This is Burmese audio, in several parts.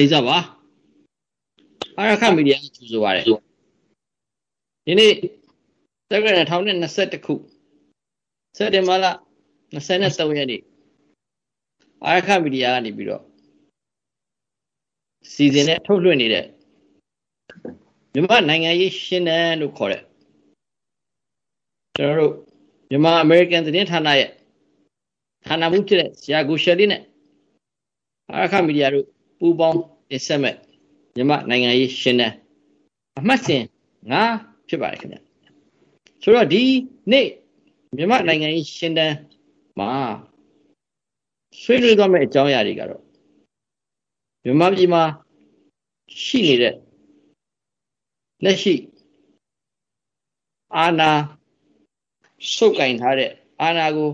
တာလီစားပါအာရခမီဒီယာကျူဆိုပါတယ်ဒီနေ့တက္ကရာ1021ခုစက်တင်ဘာလ23ရက်နေ့အာရခမီဒီယာကနေပြီးတော့စီစဉ်နဲ့ထုတ်လွှင့်နေတဲ့မြန်မာနိုင်ငံရေးရှင်းတယ်လို့ခေါ်တဲ့ကျွန်တော်တို့မြန်မာအမေရိကန်သတင်းဌာနရဲ့ဌာနမှုဖြစ်တဲ့ဆရာကိုရှယ်လေးနဲ့အာခမီဒီယာတို့ ပူးပေါင်းတင်ဆက်မဲ့မြန်မာနိုင်ငံရေးရှင်းတယ်အမှတ်စဉ်9ဖြစ်ပါတယ်ခင်ဗျဆိုတော့ဒီနေ့မြန်မာနိုင်ငံရေးရှင်းတယ်မှာဆွေးနွေးသွားမယ့်အကြောင်းအရာတွေကတော့မြန်မာပြည်မှာရှိနေတဲ့လက်ရှိအာဏာစုပ်ကင်ထားတဲ့အာဏာကို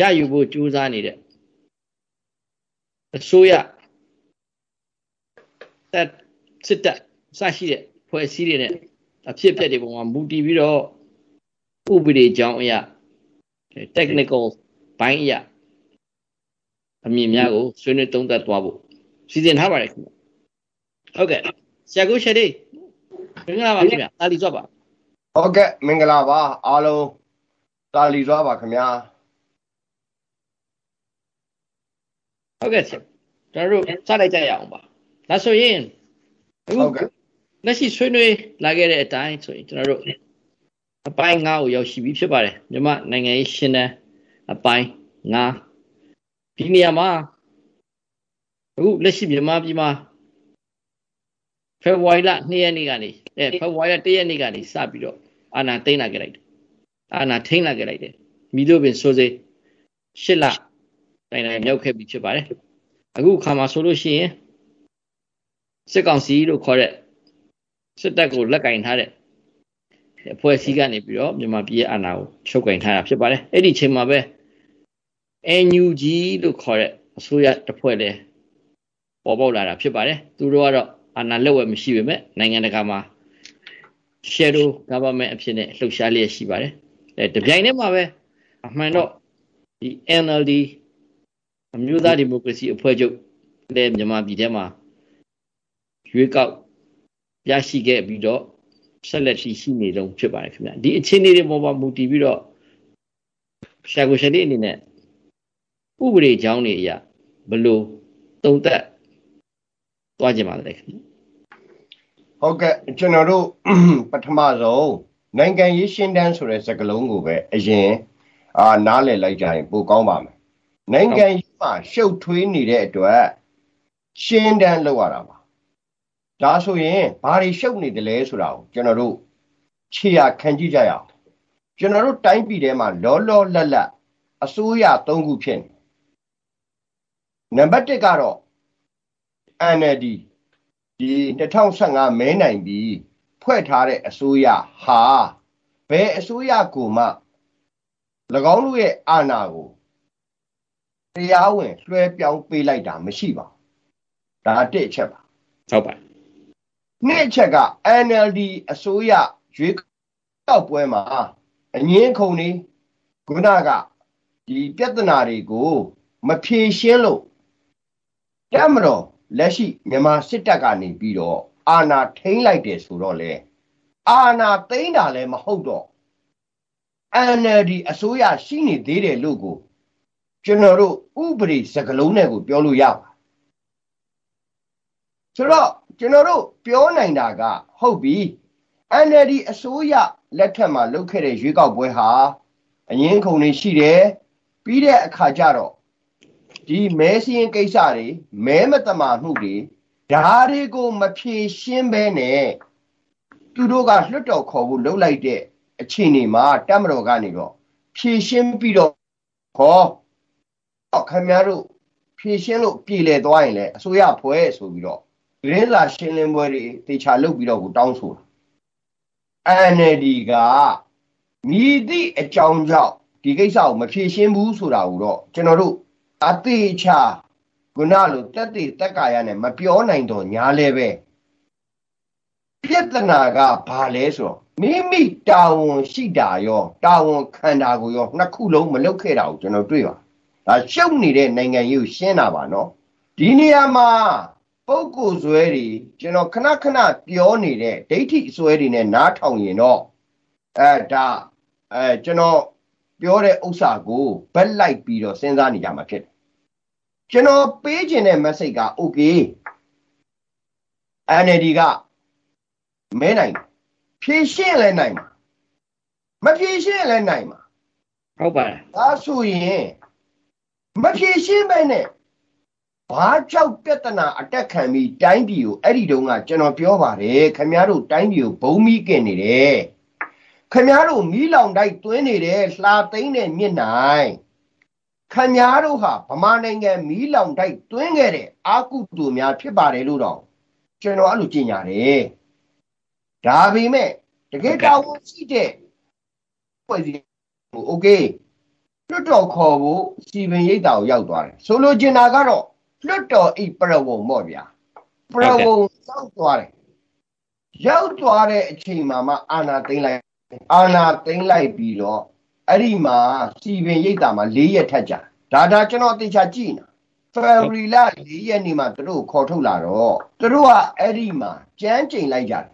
ရယူဖို့ကြိုးစားနေတဲ့အစိုးရ တက်စစ်တပ်စရှိတဲ့ဖွဲ့စည်းတွေနဲ့အဖြစ်အပျက်တွေပုံမှာမူတည်ပြီးတော့ဥပဒေကြောင်းအရာ technical ဘိုင်းအရာအမြင်များကိုဆွေးနွေးသုံးသပ်သွားဖို့စီစဉ်ထားပါတယ်ခင်ဗျဟုတ်ကဲ့ဆရာကိုရှယ်လေးမင်္ဂလာပါခင်ဗျတာလီစွာပါဟုတ်ကဲ့မင်္ဂလာပါအားလုံးတာလီစွာပါခင်ဗျာဟုတ်ကဲ့ဆရာကျွန်တော်တို့စလိုက်ကြရအောင်ပါ ဒါဆိုရင်ဟုတ်ကဲ့လက်ရှိဆွေးနွေးလာခဲ့တဲ့အတိုင်းဆိုရင်ကျွန်တော်တို့အပိုင်း9ကိုရောက်ရှိပြီဖြစ်ပါတယ်မြန်မာနိုင်ငံရေးရှင်းတဲ့အပိုင်း9ဒီနေရာမှာအခုလက်ရှိမြန်မာပြည်မှာဖေဖော်ဝါရီလ2ရက်နေ့ကနေအဲဖေဖော်ဝါရီလ1ရက်နေ့ကနေစပြီးတော့အာဏာသိမ်းလာခဲ့လိုက်တယ်အာဏာထိန်းလာခဲ့လိုက်တယ်မိတို့ပင်ဆိုစေ8လတိုင်တိုင်မြောက်ခဲ့ပြီဖြစ်ပါတယ်အခုခါမှာဆိုလို့ရှိရင် စစ်ကောင်စီလို့ခေါ်တဲ့စစ်တပ်ကိုလက်ကင်ထားတဲ့အဖွဲ့အစည်းကနေပြီးတော့မြန်မာပြည်ရဲ့အာဏာကိုချုပ်ကင်ထားတာဖြစ်ပါတယ်အဲ့ဒီချိန်မှာပဲ NUG လို့ခေါ်တဲ့အစိုးရတစ်ဖွဲ့လည်းပေါ်ပေါက်လာတာဖြစ်ပါတယ်သူတို့ကတော့အာဏာလက်ဝဲမရှိပေမဲ့နိုင်ငံတကာမှာ shadow government အဖြစ်နဲ့လှုပ်ရှားလျက်ရှိပါတယ်အဲတပြိုင်တည်းမှာပဲအမှန်တော့ဒီ NLD အမျိုးသားဒီမိုကရေစီအဖွဲ့ချုပ်တဲ့မြန်မာပြည်ထဲမှာ ရွေးကောက်ရရှိခဲ့ပြီးတော့ဆက်လက်ရှိရှိနေတုန်းဖြစ်ပါတယ်ခင်ဗျဒီအခြေအနေတွေပေါ်မှာမူတည်ပြီးတော့ရှာကိုရှယ်လေးအနေနဲ့ဥပဒေကြောင်းတွေအရာဘလို့တုံသက်သွားကြပါလဲခင်ဗျဟုတ်ကဲ့ကျွန်တော်တို့ပထမဆုံးနိုင်ငံရေးရှင်းတန်းဆိုတဲ့စကားလုံးကိုပဲအရင်အာနားလည်လိုက်ကြရင်ပိုကောင်းပါမယ်နိုင်ငံရေးမှာရှုပ်ထွေးနေတဲ့အတွက်ရှင်းတန်းလောက်ရတာပါ ဒါဆိုရင်ဘာတွေရှုပ်နေတယ်လဲဆိုတာကိုကျွန်တော်တို့ခြေရခံကြည့်ကြရအောင်ကျွန်တော်တို့တိုင်းပြည်ထဲမှာလောလောလတ်လတ်အစိုးရ၃ခုဖြစ်နေနံပါတ်1ကတော့ NLD ဒီ2015မဲနိုင်ပြီးဖွဲ့ထားတဲ့အစိုးရဟာဘယ်အစိုးရကိုမှ၎င်းတို့ရဲ့အာဏာကိုတရားဝင်လွှဲပြောင်းပေးလိုက်တာမရှိပါဘူးဒါတစ်အချက်ပါဟုတ်ပါ နှစ်ချက်က NLD အစိုးရရွေးကောက်ပွဲမှာအငင်းခုန်နေခုနကဒီပြဿနာတွေကို မဖြေရှင်းလို့တက်မတော်လက်ရှိမြန်မာစစ်တပ်ကနေပြီးတော့အာဏာထိန်းလိုက်တယ်ဆိုတော့လေအာဏာသိမ်းတာလည်းမဟုတ်တော့ NLD အစိုးရရှိနေသေးတယ်လို့ကိုကျွန်တော်တို့ဥပဒေစကလုံးနဲ့ကိုပြောလို့ရပါဆိုတော့ ကျွန်တော်တို့ပြောနိုင်တာက ဟုတ်ပြီ NLD အစိုးရလက်ထက်မှာလုပ်ခဲ့တဲ့ရွေးကောက်ပွဲဟာအရင်ခုန်နေရှိတယ်ပြီးတဲ့အခါကျတော့ဒီမဲစင်းကိစ္စတွေမဲမတမာမှုတွေဒါတွေကိုမဖြေရှင်းဘဲနဲ့သူတို့ကလွတ်တော်ခေါ်ဖို့လှုပ်လိုက်တဲ့အခြေအနေမှာတက်မတော်ကနေတော့ဖြေရှင်းပြီးတော့ခေါ်ခင်ဗျားတို့ဖြေရှင်းလို့ပြည်လေသွားရင်လည်းအစိုးရဖွဲ့ဆိုပြီးတော့ ရင်းစာရှင်းလင်းပွဲတွေတေချာလုပ်ပြီးတော့ကိုတောင်းဆိုတာ NLD ကမြည်သည့်အကြောင်းကြောင့်ဒီကိစ္စကိုမဖြေရှင်းဘူးဆိုတာကိုတော့ကျွန်တော်တို့အသေးချာခုနလိုတက်တည်တက်ကာရနဲ့မပြောနိုင်တော့ညာလဲပဲပြဿနာကဘာလဲဆိုတော့မိမိတာဝန်ရှိတာရောတာဝန်ခံတာကိုရောနှစ်ခုလုံးမလုပ်ခဲ့တာကိုကျွန်တော်တွေ့ပါဒါရှုပ်နေတဲ့နိုင်ငံရေးကိုရှင်းတာပါနော်ဒီနေရာမှာ ပုဂ္ဂိုလ်ဇွဲတွေကျွန်တော်ခဏခဏပြောနေတဲ့ဒိဋ္ဌိဇွဲတွေနဲ့နားထောင်ရင်တော့အဲဒါအဲကျွန်တော်ပြောတဲ့ဥစ္စာကိုဘက်လိုက်ပြီးတော့စဉ်းစားနေကြမှာဖြစ်တယ်ကျွန်တော်ပေးခြင်းတဲ့ message က okay NLD ကမဲနိုင်ဖြည့်ရှင်းလဲနိုင်မှာမဖြည့်ရှင်းလဲနိုင်မှာဟုတ်ပါတယ်ဒါဆိုရင်မဖြည့်ရှင်းပဲနဲ့ ဘာကြောက်ပြဿနာအတက်ခံပြီးတိုင်းပြည်ကိုအဲ့ဒီတုန်းကကျွန်တော်ပြောပါတယ်ခင်ဗျားတို့တိုင်းပြည်ကိုဘုံမိကင်နေတယ်ခင်ဗျားတို့မီးလောင်တိုက်တွင်းနေတယ်လှာသိမ်းတဲ့မြင့်နိုင်ခင်ဗျားတို့ဟာဗမာနိုင်ငံမီးလောင်တိုက်တွင်းခဲ့တဲ့အာကုတူများဖြစ်ပါတယ်လို့တော့ကျွန်တော်အဲ့လိုကြင်ညာတယ်ဒါပေမဲ့တကယ်တာဝန်ရှိတဲ့ဖွဲ့စည်းဟိုโอเคလွတ်တော်ခေါ်ဖို့စီပင်ရိပ်တာကိုရောက်သွားတယ်ဆိုလိုချင်တာကတော့ လွတ်တော်ဤပြဝုံပေါ့ဗျာပြဝုံရောက်သွားတယ်ရောက်သွားတဲ့အချိန်မှာမှအာနာသိမ့်လိုက်အာနာသိမ့်လိုက်ပြီးတော့အဲ့ဒီမှာစီပင်ရိပ်တာမှာ၄ရက်ထက်ကြာဒါဒါကျွန်တော်အသေးချာကြည့်နေတာဖေဗရီလ၄ရက်နေ့မှာသူတို့ခေါ်ထုတ်လာတော့သူတို့ကအဲ့ဒီမှာကြမ်းကျိန်လိုက်ကြတယ်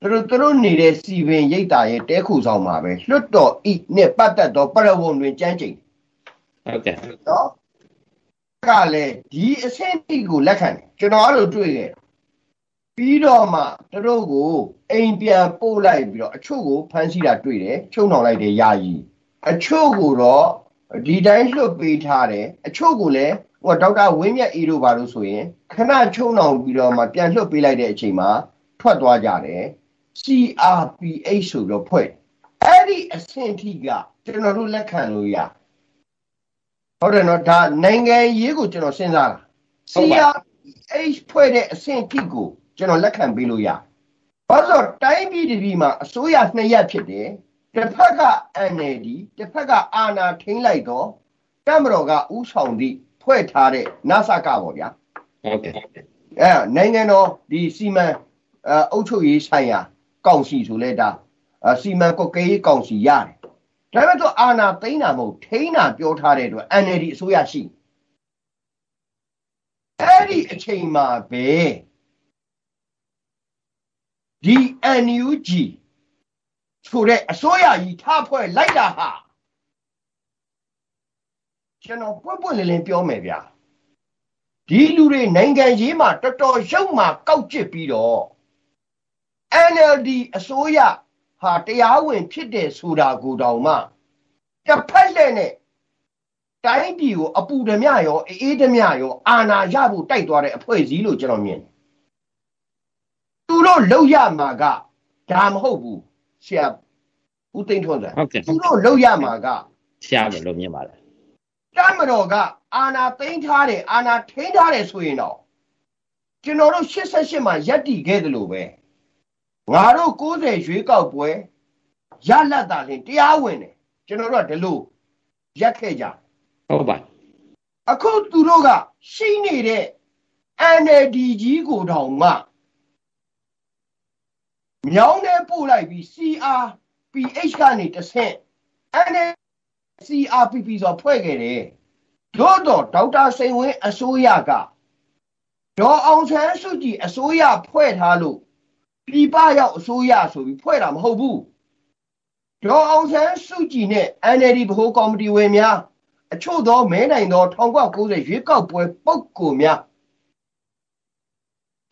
သူတို့သူတို့နေတဲ့စီပင်ရိပ်တာရဲ့တဲခုဆောင်မှာပဲလွတ်တော်ဤနဲ့ပတ်သက်သောပရဝုံတွင်ကြမ်းကျိန်ဟုတ်ကဲ့နော် ကလည်းဒီအဆင့်တိကိုလက်ခံတယ်ကျွန်တော်အဲ့လိုတွေ့ခဲ့ပြီးတော့မှသူတို့ကိုအိမ်ပြန်ပို့လိုက်ပြီးတော့အချို့ကိုဖမ်းဆီးတာတွေ့တယ်ချုံနှောင်လိုက်တယ်ယာယီအချို့ကိုတော့ဒီတိုင်းလွတ်ပေးထားတယ်အချို့ကိုလည်းဟိုဒေါက်တာဝင်းမြတ်အေးတို့ဘာလို့ဆိုရင်ခဏချုံနှောင်ပြီးတော့မှပြန်လွတ်ပေးလိုက်တဲ့အချိန်မှာထွက်သွားကြတယ် CRPH ဆိုတော့ဖွဲ့အဲ့ဒီအဆင့်ထိကကျွန်တော်တို့လက်ခံလို့ရ ဟုတ်တယ်နော်ဒါနိုင်ငံရေးကိုကျွန်တော်စဉ်းစားတာဟုတ်ပါ CRH ဖွဲ့တဲ့အဆင့်ထိကိုကျွန်တော်လက်ခံပေးလို့ရဘာလို့လဲဆိုတော့တိုင်းပြည်တစ်ပြည်မှာအစိုးရနှစ်ရပ်ဖြစ်တယ်တစ်ဖက်က NLD တစ်ဖက်ကအာဏာထိန်းလိုက်တော့တမတော်ကဥဆောင်သည့်ဖွဲ့ထားတဲ့ NASA ကပေါ့ဗျာဟုတ်ကဲ့အဲနိုင်ငံတော်ဒီစီမံအအုပ်ချုပ်ရေးဆိုင်ရာကောင်စီဆိုလဲဒါအစီမံကွပ်ကဲရေးကောင်စီရတယ် ဒါပေမဲ့သူအာဏာသိမ်းတာမဟုတ်ထိန်းတာပြောထားတဲ့အတွက် NLD အစိုးရရှိအဲ့ဒီအချိန်မှာပဲဒီ NUG ဆိုတဲ့အစိုးရကြီးထားဖွဲ့လိုက်တာဟာကျွန်တော်ပွင့်ပွင့်လင်းလင်းပြောမယ်ဗျာဒီလူတွေနိုင်ငံရေးမှာတော်တော်ရုပ်မှာကောက်ကျစ်ပြီးတော့ NLD အစိုးရ ဟာတရားဝင်ဖြစ်တယ်ဆိုတာကိုတောင်မှတစ်ဖက်လက်နဲ့တိုင်းပြည်ကိုအပူဓမြရောအေးဓမြရောအာဏာရဖို့တိုက်သွားတဲ့အဖွဲ့အစည်းလို့ကျွန်တော်မြင်တယ်။သူတို့လောက်ရမှာကဒါမဟုတ်ဘူးဆရာဦးသိန်းထွန်းစံဟုတ်ကဲ့သူတို့လောက်ရမှာကဆရာပဲလို့မြင်ပါတယ်တမတော်ကအာနာသိမ်းထားတယ်အာနာထိန်းထားတယ်ဆိုရင်တော့ကျွန်တော်တို့88မှာရက်တီခဲ့တယ်လို့ပဲ ငါတို့90ရွေးကောက်ပွဲရလတ်တာလင်တရားဝင်တယ်ကျွန်တော်တို့ကဒီလိုရက်ခဲ့ကြဟုတ်ပါအခုသူတို့ကရှိနေတဲ့ NLD ကြီးကိုတောင်မှမြောင်းနဲ့ပို့လိုက်ပြီး CRPH ကနေတစ်ဆင့် NLD CRPP ဆိုဖွဲ့ခဲ့တယ်တို့တော့ဒေါက်တာစိန်ဝင်းအစိုးရကဒေါ်အောင်ဆန်းစုကြည်အစိုးရဖွဲ့ထားလို့ ပြည်ပရောက်အစိုးရဆိုပြီးဖွဲ့တာမဟုတ်ဘူးဒေါ်အောင်ဆန်းစုကြည်နဲ့ NLD ဗဟိုကော်မတီဝင်များအချို့သောမဲနိုင်သော1990ရွေးကောက်ပွဲပုဂ္ဂိုလ်များ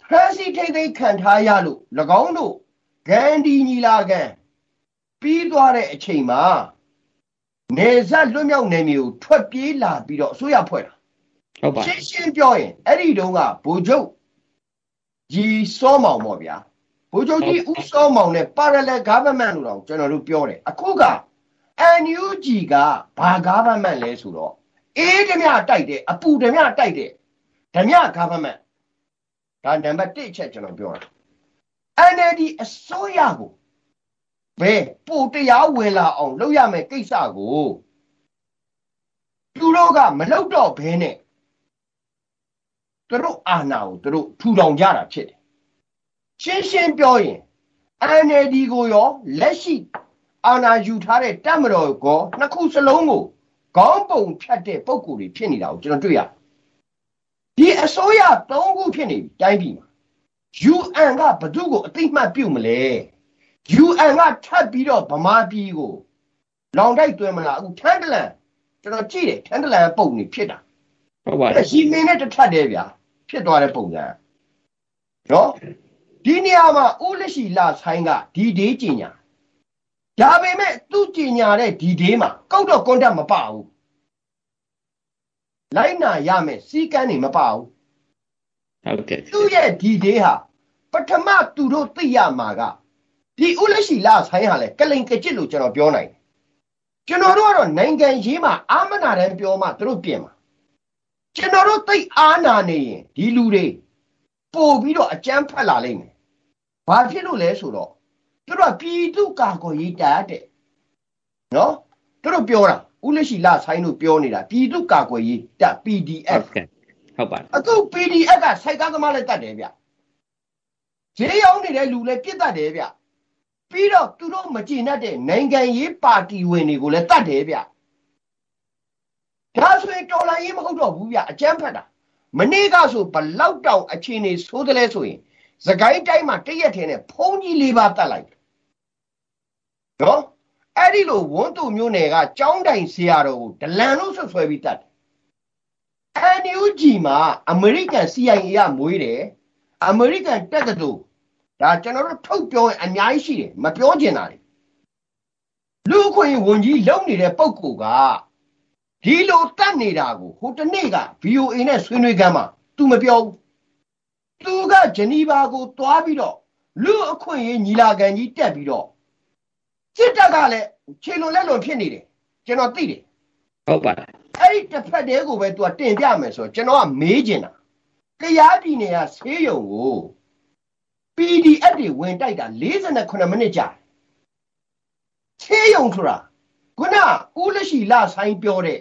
ဖမ်းဆီးထိတ်သိမ်းခံထားရလို့၎င်းတို့ဂန္ဒီညီလာခံပြီးသွားတဲ့အချိန်မှာနေဆက်လွတ်မြောက်နေမျိုးထွက်ပြေးလာပြီးတော့အစိုးရဖွဲ့တာဟုတ်ပါရှင်းရှင်းပြောရင်အဲ့ဒီတုန်းကဗိုလ်ချုပ်ကြီးစောမောင်ပေါ့ဗျာ ဗိုလ်ချုပ်ကြီးဦးစောမောင်နဲ့ parallel government လို့တော့ကျွန်တော်တို့ပြောတယ်အခုက NUG ကဘာ government လဲဆိုတော့အေးဓမြတိုက်တယ်အပူဓမြတိုက်တယ်ဓမြ government ဒါနံပါတ်1ချက်ကျွန်တော်ပြောတာ NLD အစိုးရကိုဘယ်ပို့တရားဝင်လာအောင်လုပ်ရမယ်ကိစ္စကိုသူတို့ကမလုပ်တော့ဘဲနဲ့သူတို့အာဏာကိုသူတို့ထူထောင်ကြတာဖြစ်တယ် ရှင်းရှင်းပြောရင် NLD ကိုရောလက်ရှိအာဏာယူထားတဲ့တပ်မတော်ကောနှစ်ခုစလုံးကိုခေါင်းပုံဖြတ်တဲ့ပုံကိုယ်တွေဖြစ်နေတာကိုကျွန်တော်တွေ့ရတယ်ဒီအစိုးရ၃ခုဖြစ်နေပြီတိုင်းပြည်မှာ UN ကဘသူ့ကိုအသိမှတ်ပြုမလဲ UN ကထပ်ပြီးတော့ဗမာပြည်ကိုလောင်တိုက်တွဲမလားအခုထန်တလန်ကျွန်တော်ကြည့်တယ်ထန်တလန်ပုံနေဖြစ်တာဟုတ်ပါတအဲ့ယ်ရီမင်းနဲ့တစ်ထပ်တည်းဗျာဖြစ်သွားတဲ့ပုံစံနော် ဒီနေရာမှာဦးလက်ရှိလာဆိုင်ကဒီဒေးကျင်ညာဒါပေမဲ့သူ့ကျင်ညာတဲ့ဒီဒေးမှာကောက်တော့ကွန်တက်မပဘူးလိုက်နာရမယ်စီကန်းနေမပဘူးဟုတ်ကဲ့သူ့ရဲ့ဒီဒေးဟာပထမသူတို့သိရမှာကဒီဦးလက်ရှိလာဆိုင်ဟာလေကလိန်ကကြစ်လို့ကျွန်တော်ပြောနိုင်တယ်ကျွန်တော်တို့ကတော့နိုင်ငံရေးမှာအာမနာတန်းပြောမှသူတို့ပြင်မှာကျွန်တော်တို့သိအားနာနေရင်ဒီလူတွေပို့ပြီးတော့အကြမ်းဖက်လာလိမ့်မယ် ဘာဖြစ်လို့လဲဆိုတော့သူတို့ကပြည်သူကာကွယ်ရေးတပ်တဲ့နော်သူတို့ပြောတာဦးလက်ရှိလာဆိုင်တို့ပြောနေတာပြည်သူကာကွယ်ရေးတပ်ဟု PDF တ်ကဲ့ဟုတ်ပါတယ်အခု PDF ကစိုက်ကားသမားလည်းတတ်တယ်ဗျဈေးရောက်နေတဲ့လူလည်းပြစ်တတ်တယ်ဗျပြီးတော့သူတို့မကြည်နဲ့တဲ့နိုင်ငံရေးပါတီဝင်တွေကိုလည်းတတ်တယ်ဗျဒါဆိုရင်တော်လိုင်းရေးမဟုတ်တော့ဘူးဗျအကြမ်းဖက်တာမနေ့ကဆိုဘလောက်တောင်အခြေအနေဆိုးတယ်လဲဆိုရင် စကိုင်းတိုင်းမှာတရက်ထင်းနဲ့ဖုံးကြီးလေးပါတတ်လိုက်နော်အဲ့ဒီလိုဝန်းသူမျိုးနယ်ကကြောင်းတိုင်ဆရာတော်ကိုဒလန်လို့ဆွဆွဲပြီးတတ်တယ် NUG မှာအမေရိကန် CIA ကမွေးတယ်အမေရိကန်တက္ကသိုလ်ဒါကျွန်တော်တို့ထုတ်ပြောရင်အများကြီးရှိတယ်မပြောချင်တာလေလူအခွင့်အရေးဝန်ကြီးလုံနေတဲ့ပုံကူကဒီလိုတတ်နေတာကိုဟိုတနေ့က VOA နဲ့ဆွေးနွေးကမ်းမှာ तू မပြောဘူး तू ကဂျနီဗာကိုတွားပြီးတော့လူအခွင့်အရေးညီလာခံကြီးတက်ပြီးတော့စစ်တပ်ကလည်းခြေလွန်လက်လွန်ဖြစ်နေတယ်ကျွန်တော်သိတယ်ဟုတ်ပါတယ်အဲ့ဒီတစ်ဖက်တည်းကိုပဲ तू တင်ပြမယ်ဆိုတော့ကျွန်တော်ကမေးချင်တာတရားပြည်နယ်ကဆေးရုံကို PDF တွေဝင်တိုက်တာ48မိနစ်ကြာဆေးရုံဆိုတာခုနဦးလက်ရှိလာဆိုင်ပြောတဲ့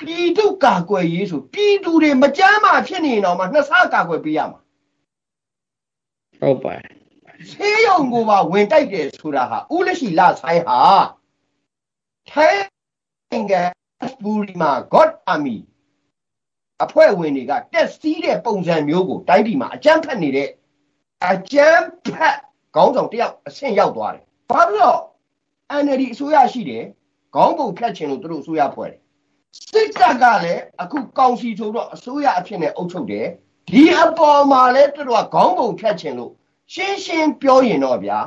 ပြည်သူကာကွယ်ရေးဆိုပြည်သူတွေမကြမ်းမှဖြစ်နေရင်တော့မှနှစ်ဆကာကွယ်ပေးရမှာဟုတ်ပါတယ်ဆေးရုံကိုပါဝင်တိုက်တယ်ဆိုတာဟာဦးလက်ရှိလာဆိုင်ဟာထိုင်းနိုင်ငံဘူရီမှာ God Army အဖွဲ့ဝင်တွေကတက်စီးတဲ့ပုံစံမျိုးကိုတိုင်းပြည်မှာအကြမ်းဖက်နေတဲ့အကြမ်းဖက်ခေါင်းဆောင်တယောက်အဆင့်ရောက်သွားတယ်။ဘာလို့လဲ NLD အစိုးရရှိတယ်ခေါင်းပုံဖြတ်ချင်လို့သူတို့အစိုးရဖွဲ့တယ်။ စစ်တပ်ကလည်းအခုကောင်စီဆိုတော့အစိုးရအဖြစ်နဲ့အုပ်ချုပ်တယ်။ဒီအပေါ်မှာလည်းသူတို့ကခေါင်းပုံဖြတ်ချင်လို့ရှင်းရှင်းပြောရင်တော့ဗျာ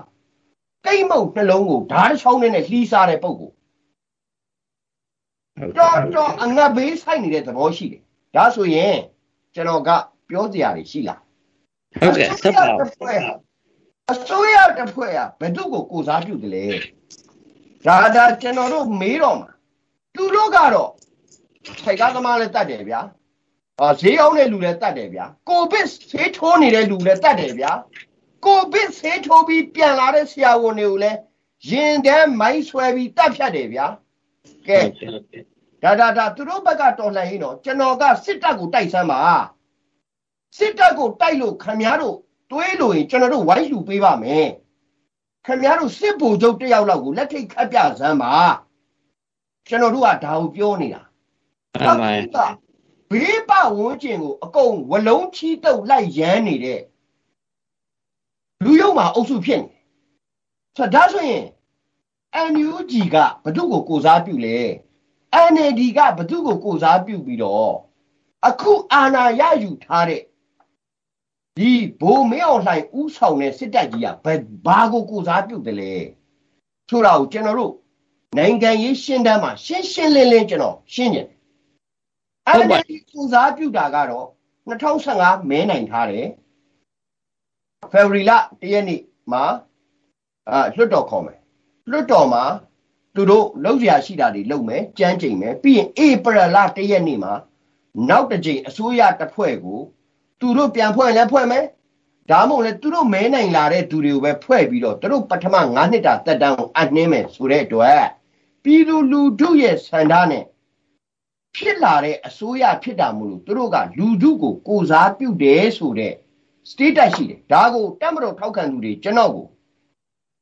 ကိတ်မုတ်နှလုံးကိုဓာတ်ချောင်းနဲ့လှီးစားတဲ့ပုံကိုဟုတ်တော်တော်အငတ်ဘေးဆိုင်နေတဲ့သဘောရှိတယ်။ဒါဆိုရင်ကျွန်တော်ကပြောစရာတွေရှိလားဟုတ်ကဲ့ဆက်ပါတစ်ဖွဲ့ဟာအစိုးရတစ်ဖွဲ့ဟာဘယ်သူ့ကိုကိုစားပြုတယ်လဲဒါဒါကျွန်တော်တို့မေးတော့မှာသူတို့ကတော့ ထိုက်ကားသမားလည်းတတ်တယ်ဗျာအာဈေးအောင်တဲ့လူလည်းတတ်တယ်ဗျာကိုဗစ်ဆေးထိုးနေတဲ့လူလည်းတတ်တယ်ဗျာကိုဗစ်ဆေးထိုးပြီးပြန်လာတဲ့ဆရာဝန်တွေကိုလည်းရင်ထဲမိုင်းဆွဲပြီးတတ်ဖြတ်တယ်ဗျာကဲဒါဒါဒါသူတို့ဘက်ကတော်လှန်ရေးတော့ကျွန်တော်ကစစ်တပ်ကိုတိုက်ဆမ်းပါစစ်တပ်ကိုတိုက်လို့ခမည်းတော်တွေးလို့ရင်ကျွန်တော်တို့ဝိုင်းလူပေးပါမယ်ခမည်းတော်စစ်ဗိုလ်ချုပ်တစ်ယောက်လောက်ကိုလက်ထိတ်ခတ်ပြစမ်းပါကျွန်တော်တို့ကဒါကိုပြောနေတာအ မှန်ကဘေးပဝန်းကျင်ကိုအကုန်ဝလုံးချီတုပ်လိုက်ရမ်းနေတဲ့လူယုံမှာအုပ်စုဖြစ်နေဆိုတော့ဒါဆိုရင် NUG ကဘု து ကိုကိုစားပြုလဲ NLD ကဘသူ့ကိုကိုစားပြုပြီးတော့အခုအာဏာရယူထားတဲ့ဒီဘိုးမင်းအောင်လှိုင်ဥဆောင်တဲ့စစ်တပ်ကြီးကဘယ်ဘာကိုကိုစားပြုတယ်လဲဆိုတာကိုကျွန်တော်တို့နိုင်ငံရေးရှင်းတမ်းမှာရှင်းရှင်းလင်းလင်းကျွန်တော်ရှင်းကြတ ယ်ဟုတ်ပါ NLD ကိုစားပြုတာကတော့2015မဲနိုင်ထားတယ်ဖေဖော်ဝါရီလတရက်နေ့မှာအာလွှတ်တော်ခေါ်မယ်လွှတ်တော်မှာသူတို့လောက်ရရှိတာတွေလုပ်မယ်ကြမ်းကြိမ်မယ်ပြီးရင်ဧပြီလတရက်နေ့မှာနောက်တစ်ကြိမ်အစိုးရတစ်ဖွဲ့ကိုသူတို့ပြန်ဖွဲ့လဲဖွဲ့မယ်ဒါမှမဟုတ်လဲသူတို့မဲနိုင်လာတဲ့သူတွေကိုပဲဖွဲ့ပြီးတော့သူတို့ပထမ9နှစ်တာတက်တန်းကိုအနှင်းမယ်ဆိုတဲ့အတွက်ပြည်သူလူထုရဲ့ဆန္ဒနဲ့ ဖြစ်လာတဲ့အစိုးရဖြစ်တာမို့လို့သူတို့ကလူထုကိုကိုစားပြုတယ်ဆိုတဲ့ status ရှိတယ်ဒါကိုတက်မတော်ထောက်ခံသူတွေကျွန်တော်ကို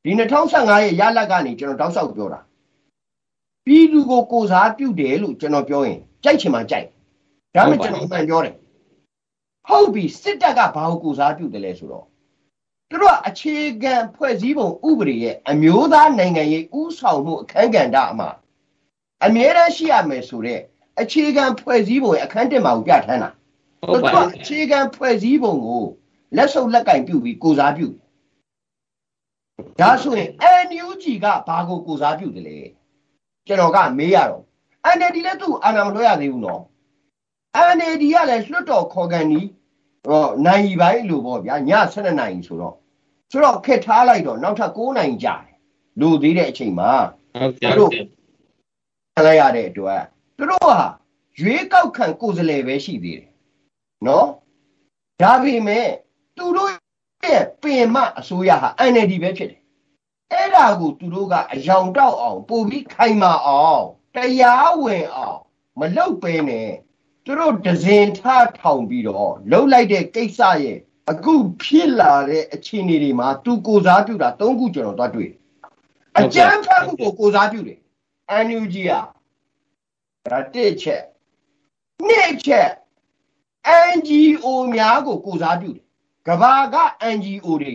ဒီ2015ရဲ့ရလဒ်ကနေကျွန်တော်တောက်လျှောက်ပြောတာပြည်သူကိုကိုစားပြုတယ်လို့ကျွန်တော်ပြောရင်ကြိုက်ချင်မှကြိုက်ဒါမှကျွန်တော်အမှန်ပြောတယ်ဟုတ်ပြီစစ်တပ်ကဘာကိုကိုစားပြုတယ်လဲဆိုတော့သူတို့ကအခြေခံဖွဲ့စည်းပုံဥပဒေရဲ့အမျိုးသားနိုင်ငံရေးဥဆောင်မှုအခန်းကဏ္ဍအမှာအမြဲတမ်းရှိရမယ်ဆိုတဲ့ အခြေခံဖွဲ့စည်းပုံရဲ့အခန်းတက်မှာကိုပြဋ္ဌာန်းတာဟုတ်ပါသူကအခြေခံဖွဲ့စည်းပုံကိုလက်ဆုပ်လက်ကင်ပြုပြီးကိုစားပြုဒါဆိုရင် NUG ကဘာကိုကိုစားပြုတယ်လဲကျွန်တော်ကမေးရတော့ NLD လည်းသူ့အာဏာမလွှဲရသေးဘူးနော် NLD ကလည်းလွှတ်တော်ခေါ်ကန်ဒီဟောနိုင်ပိုင်းလို့ပေါ့ဗျာည7နိုင်ဆိုတော့ဆိုတော့ခက်ထားလိုက်တော့နောက်ထပ်9နိုင်ကြာတယ်လူသေးတဲ့အချိန်မှာဟုတ်ကဲ့တို့ခလိုက်ရတဲ့အတွက် သူတို့ဟာရွေးကောက်ခံကိုယ်စားလှယ်ပဲရှိသေးတယ်နော်ဒါပေမဲ့သူတို့ရဲ့ပင်မအစိုးရဟာ NLD ပဲဖြစ်တယ်အဲ့ဒါကိုသူတို့ကအယောင်တောက်အောင်ပို့ပြီးခိုင်မာအောင်တရားဝင်အောင်မလုပ်ပဲနဲ့သူတို့ဒဇင်ထားထောင်ပြီးတော့လှုပ်လိုက်တဲ့ကိစ္စရဲ့အခုဖြစ်လာတဲ့အခြေအနေတွေမှာသူကိုစားပြုတာ၃ခုကျွန်တော်သွားတွေ့တယ်အကြမ်းဖက်မှုကိုကိုစားပြုတယ် NUG อ่ะ ဒါတစ်ချက်နှစ်ချက် NGO များကိုကိုစားပြုတယ်ကဘာက NGO တွေ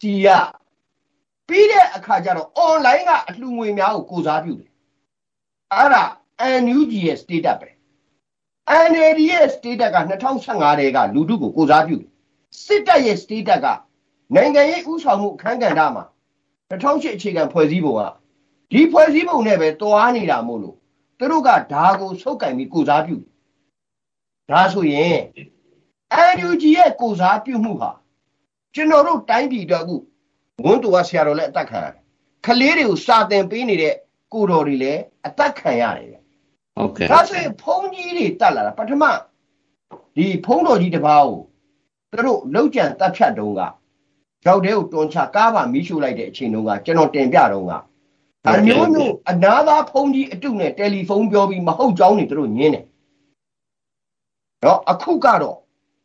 တီရပြီးတဲ့အခါကျတော့ online ကအလှူငွေများကိုကိုစားပြုတယ်အဲ့ဒါ NUG ရဲ့ status ပဲ NLD ရဲ့ status က2015တဲကလူထုကိုကိုစားပြုတယ်စစ်တပ်ရဲ့ status ကနိုင်ငံရေးဥဆောင်မှုအခန်းကဏ္ဍမှာ2008အခြေခံဖွဲ့စည်းပုံကဒီဖွဲ့စည်းပုံနဲ့ပဲတွားနေတာမို့လို့ သူတို့ကဒါကိုစုပ်ကင်ပြီးကိုစားပြုဒါဆိုရင် NUG ရဲ့ကိုစားပြုမှုဟာကျွန်တော်တို့တိုင်းပြည်အတွက်အခုဝန်တူကဆရာတော်လည်းအသက်ခံရတယ်ခလေးတွေကိုစာသင်ပေးနေတဲ့ကိုတော်တွေလည်းအသက်ခံရတယ်ဗျဟုတ်ကဲ့ဒါဆိုရင်ဘုန်းကြီးတွေတက်လာတာပထမဒီဘုန်းတော်ကြီးတစ်ပါးကိုသူတို့လောက်ကြံတက်ဖြတ်တုံးကရောက်တဲ့ကိုတွန်းချကားပါမီးရှို့လိုက်တဲ့အချိန်တုန်းကကျွန်တော်တင်ပြတုန်းက အမျိုးမျိုးအနာသာဖုန်းကြီးအတုနဲ့တယ်လီဖုန်းပြောပြီးမဟုတ်ကြောင်းနေသူတို့ညင်းတယ်တော့အခုကတော့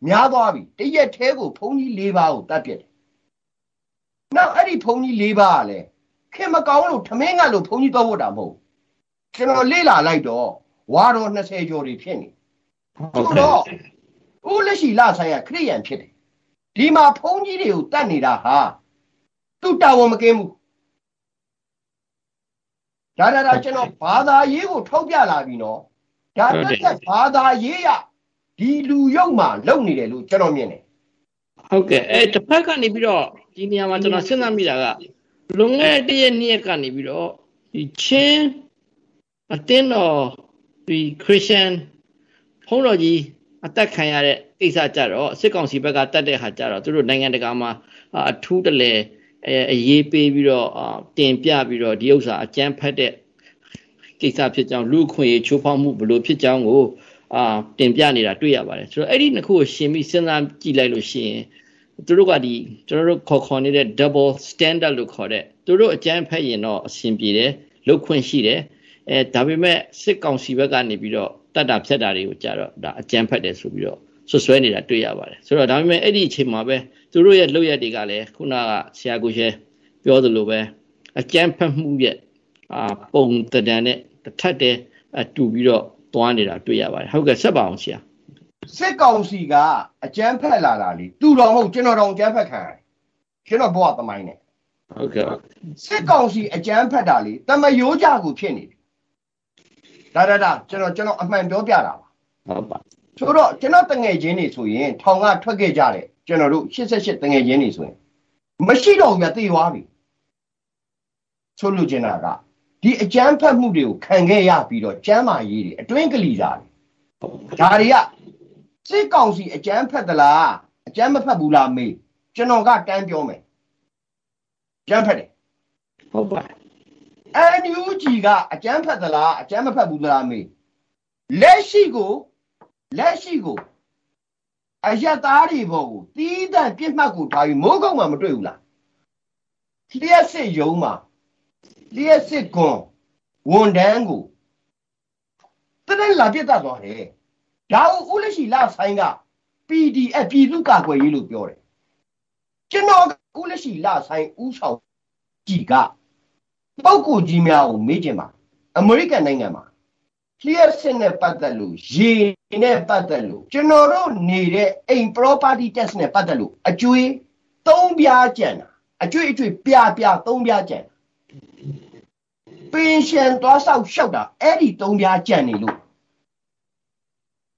များသွားပြီတရက်သေးကိုဖုန်းကြီး၄ပါးကိုတတ်ပြစ်တယ်နောက်အဲ့ဒီဖုန်းကြီး၄ပါးကလည်းခင်မကောင်းလို့ထမင်းကလို့ဖုန်းကြီးတော့ဖို့တာမဟုတ်ဘူးကျွန်တော်လေ့လာလိုက်တော့ဝါတော်20ကျော်တွေဖြစ်နေဟုတ်ဆိုကဲ့တော့ဦးလက်ရှိလဆိုင်ရခရိယန်ဖြစ်တယ်ဒီမှာဖုန်းကြီးတွေကိုတတ်နေတာဟာသူတာဝန်မကင်းဘူး ဒါဒါဒါကျွန်တော်ဘာသာရေးကိုထောက်ပြလာပြီနော်ဒါတက်တက်ဘာသာရေးရဒီလူရုပ်မှာလုံနေတယ်လို့ကျွန်တော်မြင်တယ်ဟုတ်ကဲ့အဲတစ်ဖက်ကနေပြီးတော့ဒီနေရာမှာကျွန်တော်စဉ်းစားမိတာကလွန်ခဲ့တဲ့တစ်ရက်နှစ်ရက်ကနေပြီးတော့ဒီချင်းအတင်းတော်ဒီခရစ်ယာန်ဘုန်းတော်ကြီးအသက်ခံရတဲ့ကိစ္စကြတော့စစ်ကောင်စီဘက်ကတတ်တဲ့ဟာကြတော့သူတို့နိုင်ငံတကာမှာအာအထူးတလဲ အဲအရေးပေးပြီးတော့အာတင်ပြပြီးတော့ဒီဥစ္စာအကျန်းဖတ်တဲ့ကိစ္စဖြစ်ကြောင်းလူအခွင့်အရေးချိုးဖောက်မှုဘလို့ဖြစ်ကြောင်းကိုအာတင်ပြနေတာတွေ့ရပါတယ်ဆိုတော့အဲ့ဒီနှစ်ခုကိုရှင်ပြီးစဉ်းစားကြည့်လိုက်လို့ရှိရင်သူတို့ကဒီကျွန်တော်တို့ခေါ်ခေါ်နေတဲ့ double standard လို့ခေါ်တဲ့သူတို့အကျန်းဖက်ရင်တော့အဆင်ပြေတယ်လုတ်ခွင့်ရှိတယ်အဲဒါပေမဲ့စစ်ကောင်စီဘက်ကနေပြီးတော့တတ်တာဖြတ်တာတွေကိုကြတော့ဒါအကျန်းဖက်တယ်ဆိုပြီးတော့ ဆွဆွဲနေတာတွေ့ရပါတယ်ဆိုတော့ဒါပေမဲ့အဲ့ဒီအချိန်မှာပဲသူတို့ရဲ့လုပ်ရက်တွေကလည်းခုနကဆရာကိုရှဲပြောသလိုပဲအကျန်းဖက်မှုရဲ့အာပုံတံတန်နဲ့တစ်ထပ်တည်းအတူပြီးတော့သွားနေတာတွေ့ရပါတယ်ဟုတ်ကဲ့ဆက်ပါအောင်ဆရာစစ်ကောင်စီကအကြမ်းဖက်လာတာလေသူတော်မဟုတ်ကျွန်တော်တော်အကြမ်းဖက်ခံရတယ်ကျွန်တော်ဘဝသမိုင်းနဲ့ဟုတ်ကဲ့စစ်ကောင်စီအကြမ်းဖက်တာလေတမယိုးကြကိုဖြစ်နေတယ်ဒါဒါဒါကျွန်တော်ကျွန်တော်အမှန်ပြောပြတာပါဟုတ်ပါ ဆိုတော့ကျွန်တော်တငယ်ချင်းတွေဆိုရင်ထောင်ကထွက်ခဲ့ကြတယ်ကျွန်တော်တို့88တငယ်ချင်းတွေဆိုရင်မရှိတော့ဘူးပြသိသွားပြီဆိုလို့ကျင်တာကဒီအကြမ်းဖက်မှုတွေကိုခံခဲ့ရပြီးတော့ကျမ်းမာရေးတွေအတွင်းကလေးစားတွေဒါတွေကစစ်ကောင်စီအကြမ်းဖက်သလားအကြမ်းမဖက်ဘူးလားမေးကျွန်တော်ကတန်းပြောမယ်ကြမ်းဖက်တယ်ဟုတ်ပါ NUG ကအကြမ်းဖက်သလားအကြမ်းမဖက်ဘူးလားမေးလက်ရှိကို လက်ရှိကိုအယက်သားတွေဘောကိုတီးတန့်ပြစ်မှတ်ကိုထားပြီးမိုးကုတ်မှမတွေ့ဘူးလားလျှက်စစ်ယုံမှာလျှက်စစ်ကွန်ဝန်တန်းကိုတတဲ့လာပြတ်တတ်သွားတယ်ဒါကိုဦးလက်ရှိလာဆိုင်က PDF ပြည်သူ့ကာကွယ်ရေးလို့ပြောတယ်ကျွန်တော်ဦးလက်ရှိလာဆိုင်ဦးဆောင်ကြည်ကပုဂ္ဂိုလ်ကြီးများကိုမေးကြည့်ပါအမေရိကန်နိုင်ငံမှာ လျှက်စစ်နဲ့ပတ်သက်လို့ရေနဲ့ပတ်သက်လို့ကျွန်တော်တို့နေတဲ့အိမ် property tax နဲ့ပတ်သက်လို့အကျွေးသုံးပြားကြံတာအကျွေးအကျွေးပြပြသုံးပြားကြံပင်ရှင်သွားဆောက်ရှောက်တာအဲ့ဒီသုံးပြားကြံနေလို့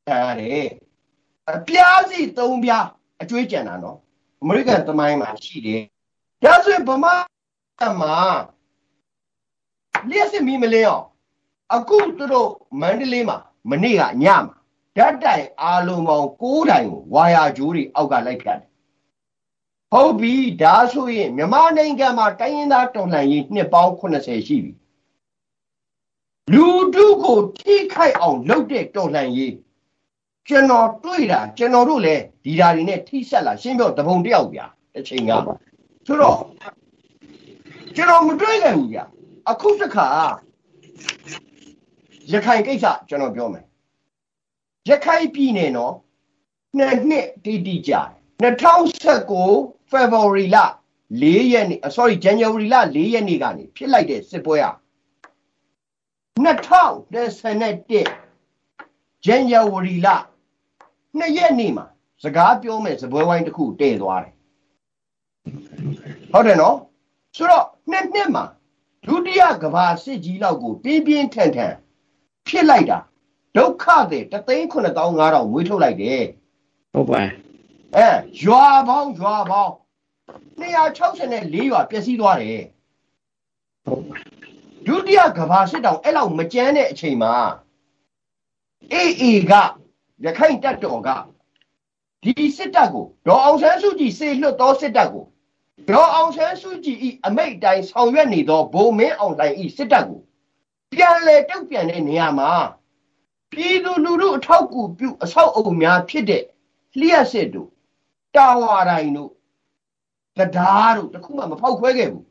အဲ့အပြားစီသုံးပြားအကျွေးကြံတာနော်အမေရိကန်သမိုင်းမှာရှိတယ်ဒါဆိုရင်ဗမာမှာလျှက်စစ်မီမလင်းအောင် အခုသူတို့မန္တလေးမှာမနေ့ကညမှာဓာတ်တိုင်အားလုံးပေါင်း6တိုင်ကိုဝါယာဂျိုးတွေအောက်ကလိုက်ဖြတ်တယ်ဟုတ်ပြီဒါဆိုရင်မြန်မာနိုင်ငံမှာတိုင်းရင်းသားတော်လှန်ရေးနှစ်ပေါင်း80ရှိပြီလူတုကိုထိခိုက်အောင်လုပ်တဲ့တော်လှန်ရေးကျွန်တော်တွေ့တာကျွန်တော်တို့လည်းဒီဓာရီနဲ့ထိဆက်လာရှင်းပြောတပုံတယောက်ဗျာတစ်ချိန်ကဆိုတော့ကျွန်တော်မတွေ့ခဲ့ဘူးဗျာအခုတစ်ခါ ရခိုင်ကိစ္စကျွန်တော်ပြောမယ်ရခိုင်ပြည်နယ်နော်နှစ်နှစ်တိတိကြ2019 February လ4ရက်နေ့ sorry January လ4ရက်နေ့ကနေဖြစ်လိုက်တဲ့စစ်ပွဲဟာ2021 January လ2ရက်နေ့မှာစကားပြောမယ်စပွဲဝိုင်းတစ်ခုတည်သွားတယ်ဟုတ်တယ်နော်ဆိုတော့နှစ်နှစ်မှာဒုတိယကဘာစစ်ကြီးလောက်ကိုပြင်းပြင်းထန်ထန် ဖြစ်လိုက်တာဒုက္ခတဲ့3,9500မွေးထုတ်လိုက်တယ်ဟုတ်ပါအဲရွာပေါင်းရွာပေါင်း264ရွာပျက်စီးသွားတယ်ဟုတ်ပါဒုတိယကဘာစစ်တောင်အဲ့လောက်မကြမ်းတဲ့အချိန်မှာအေးအေကရခိုင်တပ်တော်ကဒီစစ်တပ်ကိုဒေါ်အောင်ဆန်းစုကြည်စေလွတ်သောစစ်တပ်ကိုဒေါ်အောင်ဆန်းစုကြည်ဤအမိတ်တိုင်းဆောင်ရွက်နေသောဗိုလ်မင်းအောင်လှိုင်ဤစစ်တပ်ကို ပြန်လဲတုတ်ပြန်တဲ့နေရာမှာပြည်သူလူထုအထောက်အကူပြုအဆောက်အုံများဖြစ်တဲ့လျှက်စစ်တို့တာဝါတိုင်းတို့တရားတို့တခုမှမဖောက်ခွဲခဲ့ဘူး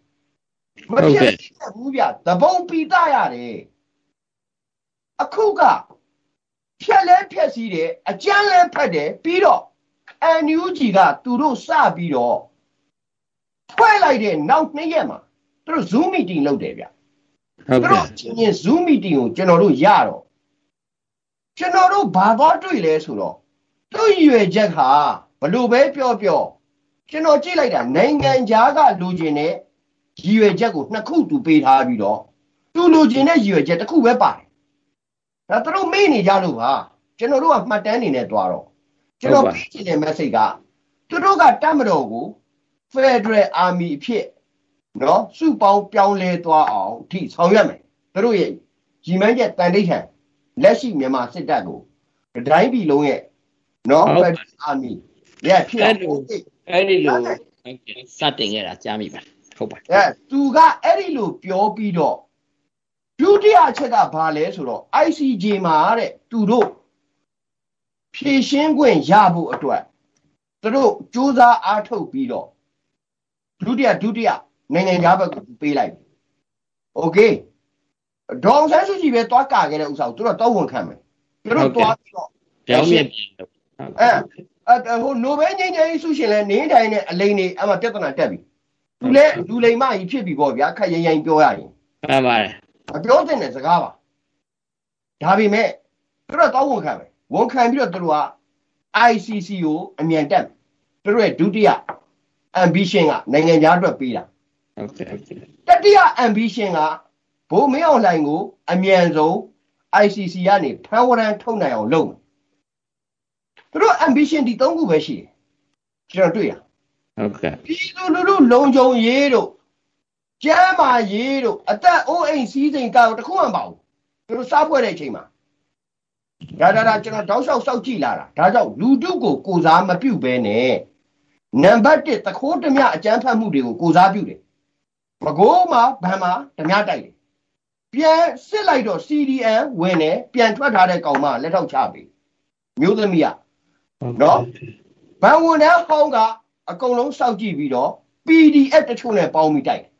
မဖြစ်ဘူးဗျသဘုံပီတရတယ်အခုကဖြက်လဲဖြက်စီးတယ်အကြမ်းလဲဖက်တယ်ပြီးတော့ NUG ကသူတို့စပြီးတော့ဖွဲ့လိုက်တဲ့နောက်နှစ်ရက်မှာသူတို့ Zoom meeting လုပ်တယ်ဗျ ဟုတ်ကဲ့ချင်းချင်း Zoom meeting ကိုကျွန်တော်တို့ရတော့ကျွန်တော်တို့ဘာသွားတွေ့လဲဆိုတော့သူ့ရွယ်ချက်ဟာဘလို့ပဲပြောပြောကျွန်တော်ကြည့်လိုက်တာနိုင်ငံခြားကလူကျင်တဲ့ရည်ရွယ်ချက်ကိုနှစ်ခုတူပေးထားပြီးတော့သူလူကျင်တဲ့ရည်ရွယ်ချက်တစ်ခုပဲပါတယ်ဒါသူတို့မေ့နေကြလို့ပါကျွန်တော်တို့ကမှတ်တမ်းနေနဲ့တွားတော့ကျွန်တော်ပေးချင်တဲ့ message ကသူတို့ကတတ်မတော်ကို Federal Army အဖြစ် နော်စုပေါင်းပြောင်းလဲသွားအောင်အထိဆောင်ရွက်မယ်သူတို့ရဲ့ကြီးမန်းချက်တန်တိတ်ထန်လက်ရှိမြန်မာစစ်တပ်ကိုတိုင်းပြည်လုံးရဲ့နော် Federal Army ရဲ့ဖြစ်အဲ့လိုအဲ့ဒီလိုစတင်ခဲ့တာကြားမိပါဟုတ်ပါအဲသူကအဲ့ဒီလိုပြောပြီးတော့ဒုတိယအချက်ကဘာလဲဆိုတော့ ICJ မှာတဲ့သူတို့ဖြည့်ရှင်းခွင့်ရဖို့အတွက်သူတို့စူးစမ်းအားထုတ်ပြီးတော့ဒုတိယဒုတိယ နိုင်ငံသားဘက်ကိုပေးလိုက်ပြီ။ Okay ဒေါအောင်ဆန်းစုကြည်ပဲသွားကာခဲ့တဲ့ဥစ္စာကိုသူတို့တော့ဝန်ခံမယ်။သူတို့သွားပြီးတော့ပြောင်းမြင်အဲအဲဟိုနိုဘယ်ငြိမ်းချမ်းရေးဆုရှင်လည်းနေတိုင်းနဲ့အလိန်နေအမှပြဿနာတက်ပြီ။သူလည်းလူလိမ်မကြီးဖြစ်ပြီပေါ့ဗျာခက်ရင်ရင်ပြောရရင်။မှန်ပါတယ်။မပြောတင်တဲ့စကားပါ။ဒါပေမဲ့သူတို့တော့ဝန်ခံမယ်။ဝန်ခံပြီးတော့သူတို့က ICC ကိုအမြန်တက်သူတို့ရဲ့ဒုတိယ ambition ကနိုင်ငံသားအတွက်ပေးတာ။ တ်ကဲ့တတိယ ambition ကဘိုးမင်းအောင်လှိုင်ကို အမြန်ဆုံး ICC ကနေဖန်ဝရန်ထုတ်နိုင်အောင်လုပ်မယ်သူတို့ ambition ဒီ၃ခုပဲရှိတယ်ကျွန်တော်တွေ့ရဟုတ်ကဲ့ပြည်သူလူထုလုံခြုံရေးတို့ကျမ်းမာရေးတို့အသက်အိုးအိမ်စည်းစိမ်ကောက်တခုမှမပါဘူးသူတို့စားဖွဲ့တဲ့အချိန်မှာဒါဒါဒါကျွန်တော်တောက်လျှောက်စောက်ကြည့်လာတာဒါကြောင့်လူတုကိုကိုစားမပြုတ်ပဲနဲ့နံပါတ်1သခိုးဓမြအကျန်းဖတ်မှုတွေကိုကိုစားပြုတယ် မကိုးမှာဗန်မှာဓမြတိုက်တယ်ပြန်စစ်လိုက်တော့ CDN ဝင်တယ်ပြန်ထွက်ထားတဲ့ကောင်မလက်ထောက်ချပြီမျိုးသမီးอ่ะနော်ဗန်ဝင်တဲ့ဟောင်းကအကုန်လုံးစောက်ကြည့်ပြီးတော့ PDF တချို့နဲ့ပေါင်းပြီးတိုက်တယ်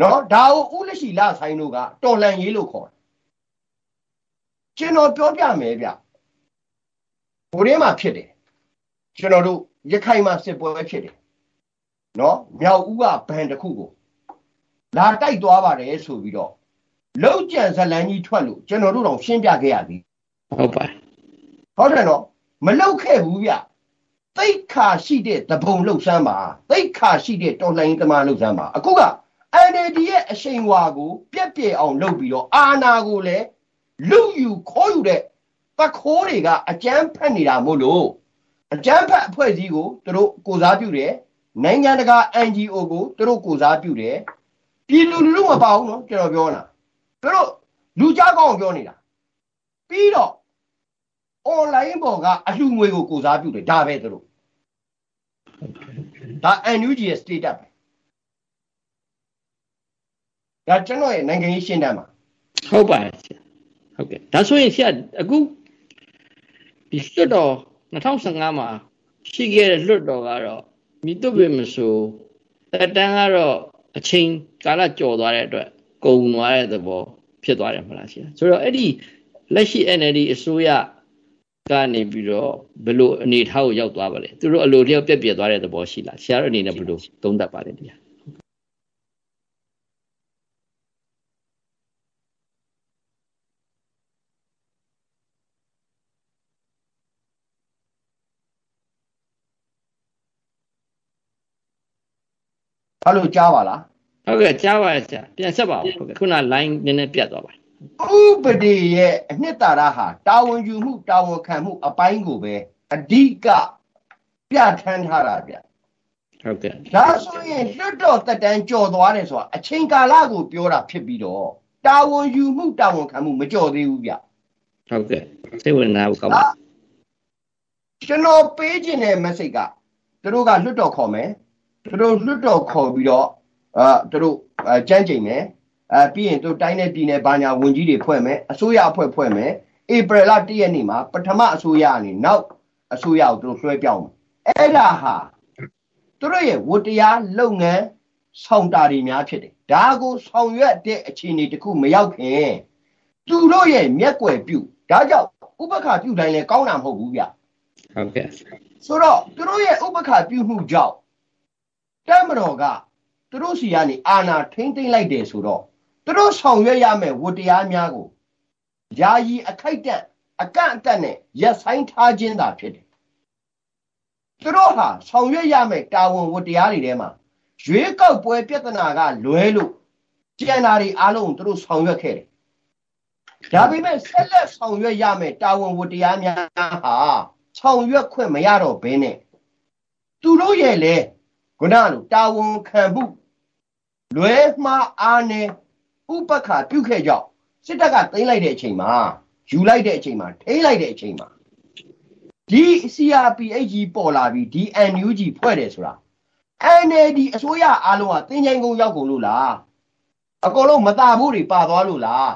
နော်ဒါကိုဥလက်ရှိလာဆိုင်တို့ကတော်လန်ရေးလို့ခေါ်တယ်ကျွန်တော်ပြောပြမယ်ဗျဘိုးရင်းမှာဖြစ်တယ်ကျွန်တော်တို့ရခိုင်မှာစစ်ပွဲဖြစ်တယ် နော်မြောက်ဦးကဘန်တစ်ခုကိုလာတိုက်သွားပါတယ်ဆိုပြီးတော့လောက်ကြံဇလန်းကြီးထွက်လို့ကျွန်တော်တို့တော့ရှင်းပြခဲ့ရသည်ဟုတ်ပါဟုတ်တယ်နော်မလောက်ခဲ့ဘူးဗျသိတ်ခါရှိတဲ့တပုံလှုပ်ဆန်းပါသိတ်ခါရှိတဲ့တော်လှန်ရေးသမားလှုပ်ဆန်းပါအခုက NLD ရဲ့အရှိန်ဝါကိုပြက်ပြက်အောင်လုပ်ပြီးတော့အာဏာကိုလည်းလူယူခေါ်ယူတဲ့တခိုးတွေကအကြမ်းဖက်နေတာမို့လို့အကြမ်းဖက်အဖွဲ့အစည်းကိုသူတို့ကိုစားပြုတယ် နိုင်ငံတကာ NGO ကိုသူတို့ကိုစားပြုတယ်ပြည်လူလူမပါဘူးနော်ကျွန်တော်ပြောတာသူတို့လူကြားကောင်းပြောနေတာပြီးတော့ online ပေါ်ကအလှငွေကိုကိုစားပြုတယ်ဒါပဲသူတို့ဒါ NUG ရဲ့ status ပဲဒါကျွန်တော်ရဲ့နိုင်ငံရေးရှင်းတမ်းပါဟုတ်ပါတယ်ဆရာဟုတ်ကဲ့ဒါဆိုရင်ဆရာအခုဒီလွတ်တော်2015မှာရှိခဲ့တဲ့လွတ်တော်ကတော့ မိတုပေမဆိုတက်တန်းကတော့အချိန်ကာလကျော်သွားတဲ့အတွက်ကုံသွားတဲ့သဘောဖြစ်သွားတယ်မလားဆရာဆိုတော့အဲ့ဒီလက်ရှိ NLD အစိုးရကနေပြီးတော့ဘယ်လိုအနေထားကိုရောက်သွားပါလဲသူတို့အလိုလျောက်ပြက်ပြက်သွားတဲ့သဘောရှိလားဆရာတို့အနေနဲ့ဘယ်လိုသုံးသပ်ပါလဲတရား အဲ့လိုကြားပါလားဟုတ်ကဲ့ကြားပါရဲ့ဆရာပြန်ဆက်ပါဦးဟုတ်ကဲ့ခုန line နည်းနည်းပြတ်သွားပါတယ်ဥပဒေရဲ့အနှစ်သာရဟာတာဝန်ယူမှုတာဝန်ခံမှုအပိုင်းကိုပဲအဓိကပြဋ္ဌာန်းထားတာဗျဟုတ်ကဲ့ဒါဆိုရင်လွတ်တော်တက်တန်းကြော်သွားတယ်ဆိုတာအချိန်ကာလကိုပြောတာဖြစ်ပြီးတော့တာဝန်ယူမှုတာဝန်ခံမှုမကြော်သေးဘူးဗျဟုတ်ကဲ့စိတ်ဝင်စားဖို့ကောင်းပါကျွန်တော်ပေးခြင်းတဲ့ message ကသူတို့ကလွတ်တော်ခေါ်မယ် သူတို့လွတ်တော်ခေါ်ပြီးတော့အာသူတို့အဲကြမ်းကြိမ်မယ်အဲပြီးရင်သူတို့တိုင်းနဲ့ပြည်နယ်ဘာညာဝန်ကြီးတွေဖွဲ့မယ်အစိုးရအဖွဲ့ဖွဲ့မယ်ဧပြီလ1ရက်နေ့မှာပထမအစိုးရအနေနောက်အစိုးရကိုသူတို့လွှဲပြောင်းမယ်အဲ့ဒါဟာသူတို့ရဲ့ဝတ္တရားလုပ်ငန်းဆောင်တာတွေများဖြစ်တယ်ဒါကိုဆောင်ရွက်တဲ့အခြေအနေတစ်ခုမရောက်ခင်သူတို့ရဲ့မျက်ကွယ်ပြုဒါကြောင့်ဥပက္ခပြုတိုင်းလဲကောင်းတာမဟုတ်ဘူးဗျဟုတ်ကဲ့ဆိုတော့သူတို့ရဲ့ဥပက္ခပြုမှုကြောင့် တက်မတော်ကသူတို့စီကနေအာဏာထိမ့်သိမ့်လိုက်တယ်ဆိုတော့သူတို့ဆောင်ရွက်ရမယ်ဝတ္တရားများကိုယာယီအခိုက်အတန့်အကန့်အသတ်နဲ့ရက်ဆိုင်ထားခြင်းသာဖြစ်တယ်သူတို့ဟာဆောင်ရွက်ရမယ်တာဝန်ဝတ္တရားတွေထဲမှာရွေးကောက်ပွဲပြဿနာကလွဲလို့ကျန်တာတွေအားလုံးသူတို့ဆောင်ရွက်ခဲ့တယ်ဒါပေမဲ့ဆက်လက်ဆောင်ရွက်ရမယ်တာဝန်ဝတ္တရားများဟာဆောင်ရွက်ခွင့်မရတော့ဘဲနဲ့သူတို့ရဲ့လေ ခုနကလိုတာဝန်ခံမှုလွဲမှားအားနဲ့ဥပက္ခပြုခဲ့ကြောက်စစ်တပ်ကသိမ်းလိုက်တဲ့အချိန်မှာယူလိုက်တဲ့အချိန်မှာထိန်းလိုက်တဲ့အချိန်မှာဒီ CRPH ကြီးပေါ်လာပြီးဒီ NUG ဖွဲ့တယ်ဆိုတာ NLD အစိုးရအားလုံးကတင်ချိုင်ကုန်ရောက်ကုန်လို့လားအကုန်လုံးမตาဖို့တွေပါသွားလို့လား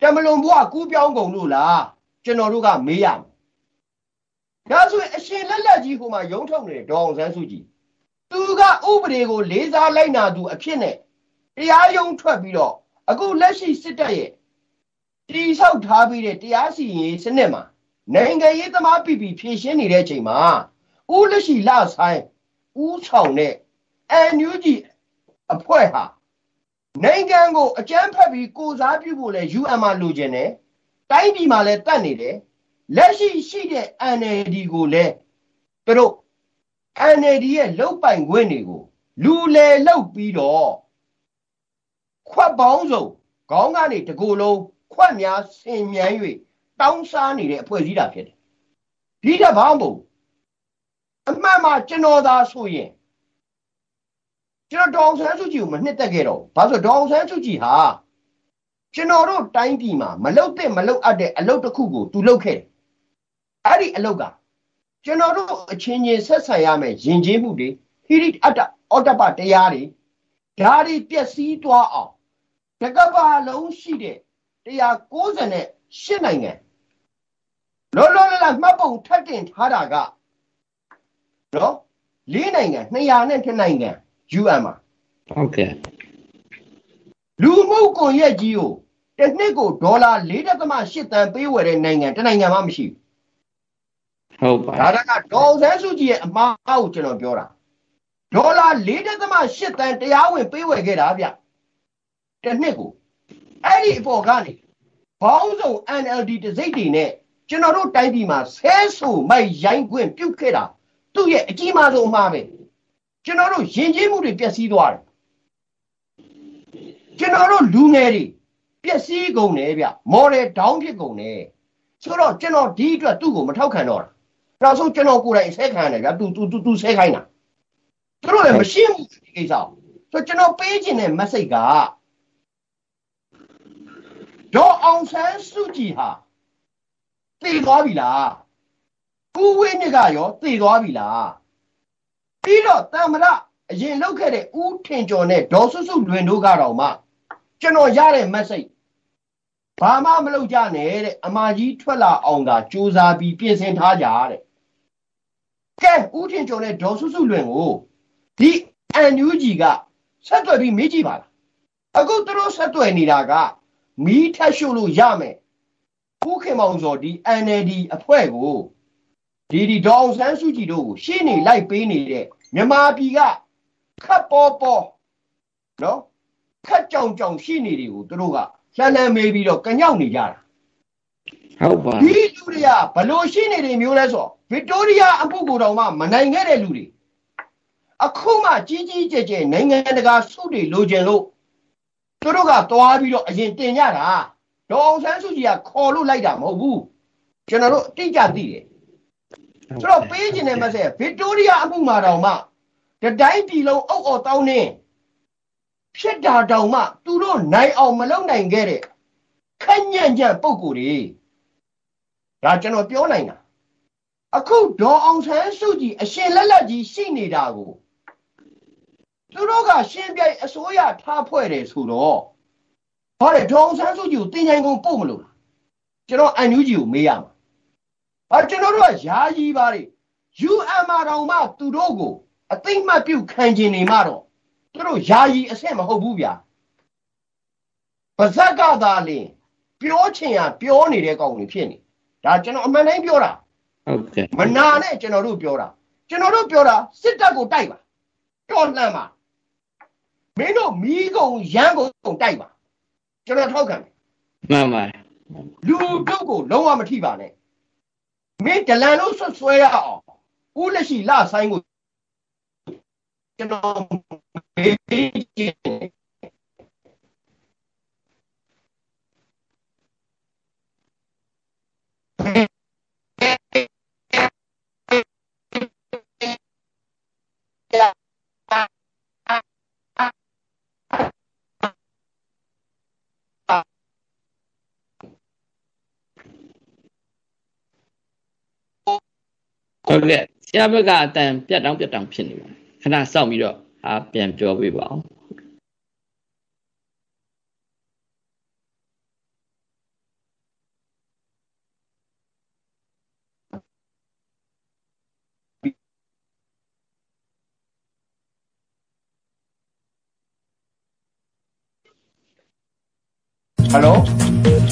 တမလွန်ဘွားကူးပြောင်းကုန်လို့လားကျွန်တော်တို့ကမေးရမယ် ဒါဆိုရင်အရှင်လက်လက်ကြီးဟိုမှာရုံထုတ်နေဒေါအောင်ဆန်းစုကြည်သူကဥပဒေကိုလေးစားလိုက်နာသူအဖြစ်နဲ့တရားရုံးထွက်ပြီးတော့အခုလက်ရှိစစ်တပ်ရဲ့တီဆောက်ထားပြီးတဲ့တရားစီရင်ရေးစနစ်မှာနိုင်ငံရေးသမားပြည်ပြည်ဖြည့်ရှင်းနေတဲ့အချိန်မှာဦးလက်ရှိလဆိုင်ဦးဆောင်တဲ့ NUG အဖွဲ့ဟာနိုင်ငံကိုအကြမ်းဖက်ပြီးကိုစားပြုဖို့လဲ UN မှာလိုချင်တယ်တိုင်းပြည်မှာလဲတတ်နေတယ် လက်ရှိရှိတဲ့ NLD ကိုလဲသူတို့ NLD ရဲ့လုတ်ပိုင်ခွင့်တွေကိုလူလေလုတ်ပြီးတော့ခွက်ပေါင်းစုံခေါင်းကနေတကူလုံးခွက်များဆင်မြန်း၍တောင်းစားနေတဲ့အဖွဲ့အစည်းတာဖြစ်တယ်ဒီတစ်ပေါင်းပုံအမှန်မှကျွန်တော်သာဆိုရင်ကျွန်တော်ဒေါအောင်ဆန်းစုကြည်ကိုမနှစ်သက်ခဲ့တော့ဘူးဘာလို့ဒေါအောင်ဆန်းစုကြည်ဟာကျွန်တော်တို့တိုင်းပြည်မှာမလုတ်တဲ့မလုတ်အပ်တဲ့အလုပ်တစ်ခုကိုသူလုပ်ခဲ့တယ် အဲ့ဒီအလုပ်ကကျွန်တော်တို့အချင်းချင်းဆက်ဆံရမယ်ယဉ်ကျေးမှုတွေဟိရိအတ္တအောတ္တပတရားတွေဓာတွေပျက်စီးသွားအောင်တကဘာလုံးရှိတဲ့198နိုင်ငံလောလောလတ်မှတ်ပုံထပ်တင်ထားတာကနော်၄နိုင်ငံ200နဲ့2နိုင်ငံ UN မှာဟုတ်ကဲ့လူမှုကွန်ရက်ကြီးကိုတစ်နှစ်ကိုဒေါ်လာ4.8တန်ပေးဝယ်တဲ့နိုင်ငံတစ်နိုင်ငံမှမရှိဘူး ဟုတ်ပါဒါတကဒေါ်ဆန်းစုကြည်ရဲ့အမှားကိုကျွန်တော်ပြောတာဒေါ်လာ4.8တန်တရားဝင်ပေးဝယ်ခဲ့တာဗျတစ်နှစ်ကိုအဲ့ဒီအပေါ်ကနေဘောင်းဆောင် NLD တစိမ့်တွေနဲ့ကျွန်တော်တို့တိုင်းပြည်မှာဆဲဆူမိုက်ရိုင်းခွင့်ပြုတ်ခဲ့တာသူ့ရဲ့အကြီးမားဆုံးအမှားပဲကျွန်တော်တို့ယဉ်ကျေးမှုတွေပျက်စီးသွားတယ်ကျွန်တော်တို့လူငယ်တွေပျက်စီးကုန်တယ်ဗျမော်ဒယ်ဒေါင်းဖြစ်ကုန်တယ်ဆိုတော့ကျွန်တော်ဒီအတွက်သူ့ကိုမထောက်ခံတော့တာ နောက်ဆုံးကျွန်တော်ကိုယ်တိုင်ဆဲခံရတယ်ဗျသူသူသူသူဆဲခိုင်းတာသူတို့လည်းမရှင်းဘူးဒီကိစ္စဆိုကျွန်တော်ပေးခြင်းတဲ့ message ကဒေါ်အောင်ဆန်းစုကြည်ဟာတည်သွားပြီလားကူဝင်းမြကရောတည်သွားပြီလားပြီးတော့တမ္မရအရင်လောက်ခဲ့တဲ့ဦးထင်ကျော်နဲ့ဒေါ်စုစုလွင်တို့ကတော့မှကျွန်တော်ရတဲ့ message ဘာမှမလုပ်ကြနဲ့တဲ့အမကြီးထွက်လာအောင်သာစူးစမ်းပြီးပြင်ဆင်ထားကြတဲ့ ကဲဦးထင်ကျော်နဲ့ဒေါ်စုစုလွင်ကိုဒီ NUG ကဆက်သွယ်ပြီးမေးကြည့်ပါလားအခုသူတို့ဆက်သွယ်နေတာကမီးထက်ရှို့လို့ရမယ်ဦးခင်မောင်စောဒီ NLD အဖွဲ့ကိုဒီဒီဒေါအောင်ဆန်းစုကြည်တို့ကိုရှင်းနေလိုက်ပေးနေတဲ့မြန်မာပြည်ကခတ်ပေါ်ပေါ်နော်ခတ်ကြောင်ကြောင်ရှိနေတွေကိုသူတို့ကလှမ်းလှမ်းမေးပြီးတော့ကညောက်နေကြတာ ဟုတ်ပါဒီလူတွေကဘလို့ရှိနေတယ်မျိုးလဲဆိုဗစ်တိုးရီးယားအမှုကိုတော့မှမနိုင်ခဲ့တဲ့လူတွေအခုမှကြီးကြီးကျယ်ကျယ်နိုင်ငံတကာစုတွေလိုချင်လို့သူတို့ကသွားပြီးတော့အရင်တင်ကြတာဒေါအောင်ဆန်းစုကြည်ကခေါ်လို့လိုက်တာမဟုတ်ဘူးကျွန်တော်တို့အတိအကျသိတယ်ဆိုတော့ပေးခြင်းတဲ့မဆက်ဗစ်တိုးရီးယားအမှုမှာတော့မှတတိုင်းပြည်လုံးအုပ်အော်တောင်းနေဖြစ်တာတောင်မှ သူတို့နိုင်အောင်မလုပ်နိုင်ခဲ့တဲ့ခက်ညံ့ညံ့ပုံကိုယ်တွေ ဒါကျွန်တော်ပြောနိုင်တာအခုဒေါ်အောင်ဆန်းစုကြည်အရှင်လက်လက်ကြီးရှိနေတာကိုသူတို့ကရှင်ပြိုင်အစိုးရထားဖွဲ့တယ်ဆိုတော့ဟောတယ်ဒေါ်အောင်ဆန်းစုကြည်ကိုတင်ချိုင်ကုန်ပို့မလို့လားကျွန်တော်အန်ယူဂျီကိုမေးရမှာဟာကျွန်တော်တို့ကယာယီပါလေ UN မှာတော့မှသူတို့ကိုအသိမှတ်ပြုခံကျင်နေမှတော့သူတို့ယာယီအဆင့်မဟုတ်ဘူးဗျာပါဇက်ကသာလင်ပြောချင်ရပြောနေတဲ့ကောင်တွေဖြစ်နေ ဒါကျွန်တော်အမှန်တိုင်းပြောတာဟုတ်ကဲ့မနာနဲ့ကျွန်တော်တို့ပြောတာကျွန်တော်တို့ပြောတာစစ်တပ်ကိုတိုက်ပါတော်လှန်ပါမင်းတို့မီးကုံရမ်းကုံတိုက်ပါကျွန်တော်ထောက်ခံတယ်မှန်ပါတယ်လူတို့ကိုလုံးဝမထိပါနဲ့မင်းဒလန်တို့ဆွတ်ဆွဲရအောင်ဦးလက်ရှိလဆိုင်ကိုကျွန်တော်မေးကြည့် ဟုတ်ကဲ့ဆရာဘက်ကအတန်ပြတ်တောင်းပြတ်တောင်းဖြစ်နေပါတယ်ခဏစောင့်ပြီးတော့အာပြန်ပြောပြပါအောင်ဟယ်လို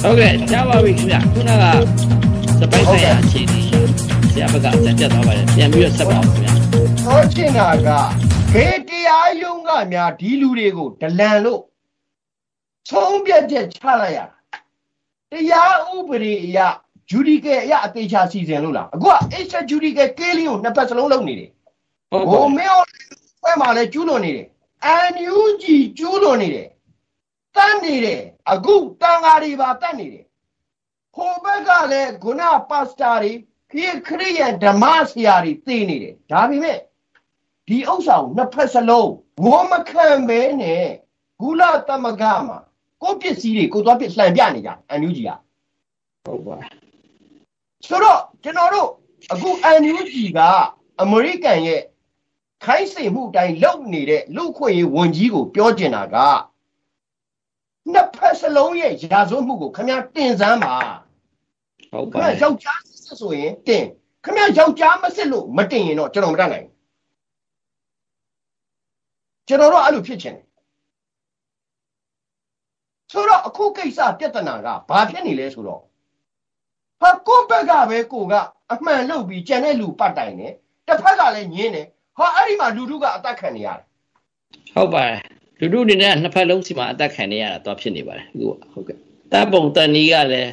ဟုတ်ကဲ့ကြားပါပြီခင်ဗျခုနကစပိုက်ဆိုင်ရာအခြေအနေ ဆရာဘက်ကအတန်ပြတ်သွားပါတယ်ပြန်ပြီးတော့ဆက်ပါအောင်ခင်ဗျဟောချင်တာကခေတရားယုံကများဒီလူတွေကိုဒလန်လို့ဆုံးပြတ်ချက်ချလိုက်ရတာတရားဥပဒေအရဂျူဒီကယ်အရအသေးချာစီစဉ်လို့လားအခုက extra judicial killing ကိုနှစ်ပတ်စလုံးလုပ်နေတယ်ဟုတ်ဟိုပါမင်းဖွဲ့မှာလဲကျူးလွန်နေတယ် NUG ကျူးလွန်နေတယ်တတ်နေတယ်အခုတန်ဃာတွေပါတတ်နေတယ်ဟိုဘက်ကလည်းဂုဏပါစတာတွေ ခရစ်ခရိယန်ဓမ္မဆရာတွေသိနေတယ်ဒါပေမဲ့ဒီဥစ္စာကိုနှစ်ဖက်စလုံးဝေါ်မခံပဲနဲ့ဂုလသမဂမှာကိုယ့်ပစ္စည်းတွေကိုသွားပြလှန်ပြနေကြ NUG ကဟုတ်ပါဆိုတော့ကျွန်တော်တို့အခု NUG ကအမေရိကန်ရဲ့ခိုင်းစေမှုအတိုင်းလုပ်နေတဲ့လူခွင့်ရေးဝန်ကြီးကိုပြောကျင်တာကနှစ်ဖက်စလုံးရဲ့ရာဇဝတ်မှုကိုခင်ဗျားတင်စမ်းပါဟုတ်ခင်ပါဗျားယောက်ျား စစ်ဆိုရင်တင်ခင်ဗျားယောက်ျားမစစ်လို့မတင်ရင်တော့ကျွန်တော်မတတ်နိုင်ဘူးကျွန်တော်တို့အဲ့လိုဖြစ်ချင်တယ်ဆိုတော့အခုကိစ္စပြဿနာကဘာဖြစ်နေလဲဆိုတော့ဟာကိုယ့်ဘက်ကပဲကိုကအမှန်လုပ်ပြီးကြံတဲ့လူပတ်တိုင်တယ်တစ်ဖက်ကလည်းညင်းတယ်ဟာအဲ့ဒီမှာလူထုကအသက်ခံနေရတယ်ဟုတ်ပါတယ်ခလူတို့အနေနဲ့နှစ်ဖက်လုံးစီမှာအသက်ခံနေရတာတော့ဖြစ်နေပါတယ်အခုကဟုတ်ကဲ့တပ်ပုံတန်နီးကလည်း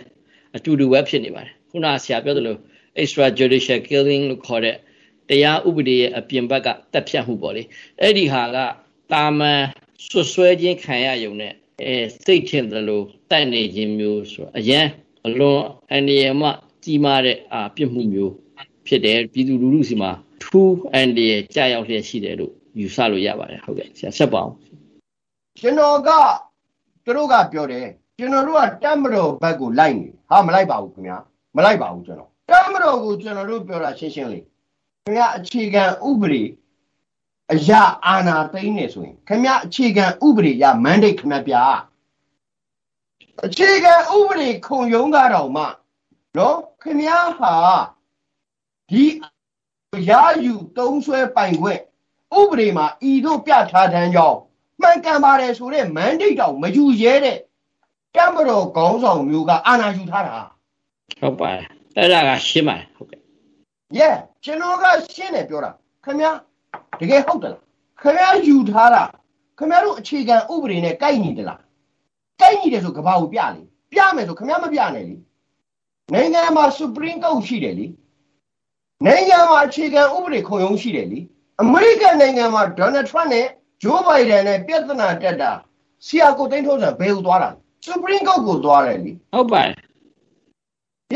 အတူတူပဲဖြစ်နေပါတယ် ခုနဆရာပြောသလို extra judicial killing လို့ခေါ်တဲ့တရားဥပဒေရဲ့အပြင်ဘက်ကတက်ဖြတ်မှုပေါ့လေအဲ့ဒီဟာကတာမန်ဆွဆွဲခြင်းခံရယုံနဲ့အဲစိတ်ထင်တယ်လို့တိုက်နေခြင်းမျိုးဆိုအရန်အလွန်အန္တရာယ်မှကြီးမားတဲ့အာပြစ်မှုမျိုးဖြစ်တယ်ပြည်သူလူထုစီမှာထူးအန္တရာယ်ကြာရောက်လျက်ရှိတယ်လို့ယူဆလို့ရပါတယ်ဟုတ်ကဲ့ဆရာဆက်ပါအောင်ကျွန်တော်ကသူတို့ကပြောတယ်ကျွန်တော်တို့ကတမတော်ဘက်ကိုလိုက်နေဟာမလိုက်ပါဘူးခင်ဗျာ မလိုက်ပါဘူးကျွန်တော်တမတော်ကိုကျွန်တော်တို့ပြောတာရှင်းရှင်းလေးခင်ဗျာအခြေခံဥပဒေအရာအာဏာသိမ်းနေဆိုရင်ခင်ဗျာအခြေခံဥပဒေရမန်ဒိတ်ခင်ဗျာပြအခြေခံဥပဒေခုံရုံးကတော့မှနော်ခင်ဗျာဟာဒီရယူသုံးဆွဲပိုင်ခွင့်ဥပဒေမှာဤသို့ပြထားတဲ့ကြောင်းမှန်ကန်ပါတယ်ဆိုတဲ့မန်ဒိတ်တောင်မယူရဲတဲ့ကမ္ဘာတော်ခေါင်းဆောင်မျိုးကအာဏာယူထားတာ ဟုတ်ပါတယ်အဲ့ဒါကရှင်းပါတယ်ဟုတ်ကဲ့ yeah ကျွန်တော်ကရှင်းတယ်ပြောတာခင်ဗျာတကယ်ဟုတ်တယ်လားခင်ဗျာယူထားတာခင်ဗျားတို့အခြေခံဥပဒေနဲ့ကိုက်ညီတယ်လားကိုက်ညီတယ်ဆိုကဘာကိုပြလေပြမယ်ဆိုခင်ဗျားမပြနဲ့လေနိုင်ငံမှာ Supreme Court ရှိတယ်လေနိုင်ငံမှာအခြေခံဥပဒေခုံရုံးရှိတယ်လေအမေရိကန်နိုင်ငံမှာ Donald Trump နဲ့ Joe Biden နဲ့ပြဿနာတက်တာဆီယာကိုတင်းထုံးစံဘယ်ကိုသွားတာ Supreme Court ကိုသွားတယ်လေဟုတ်ပါတယ်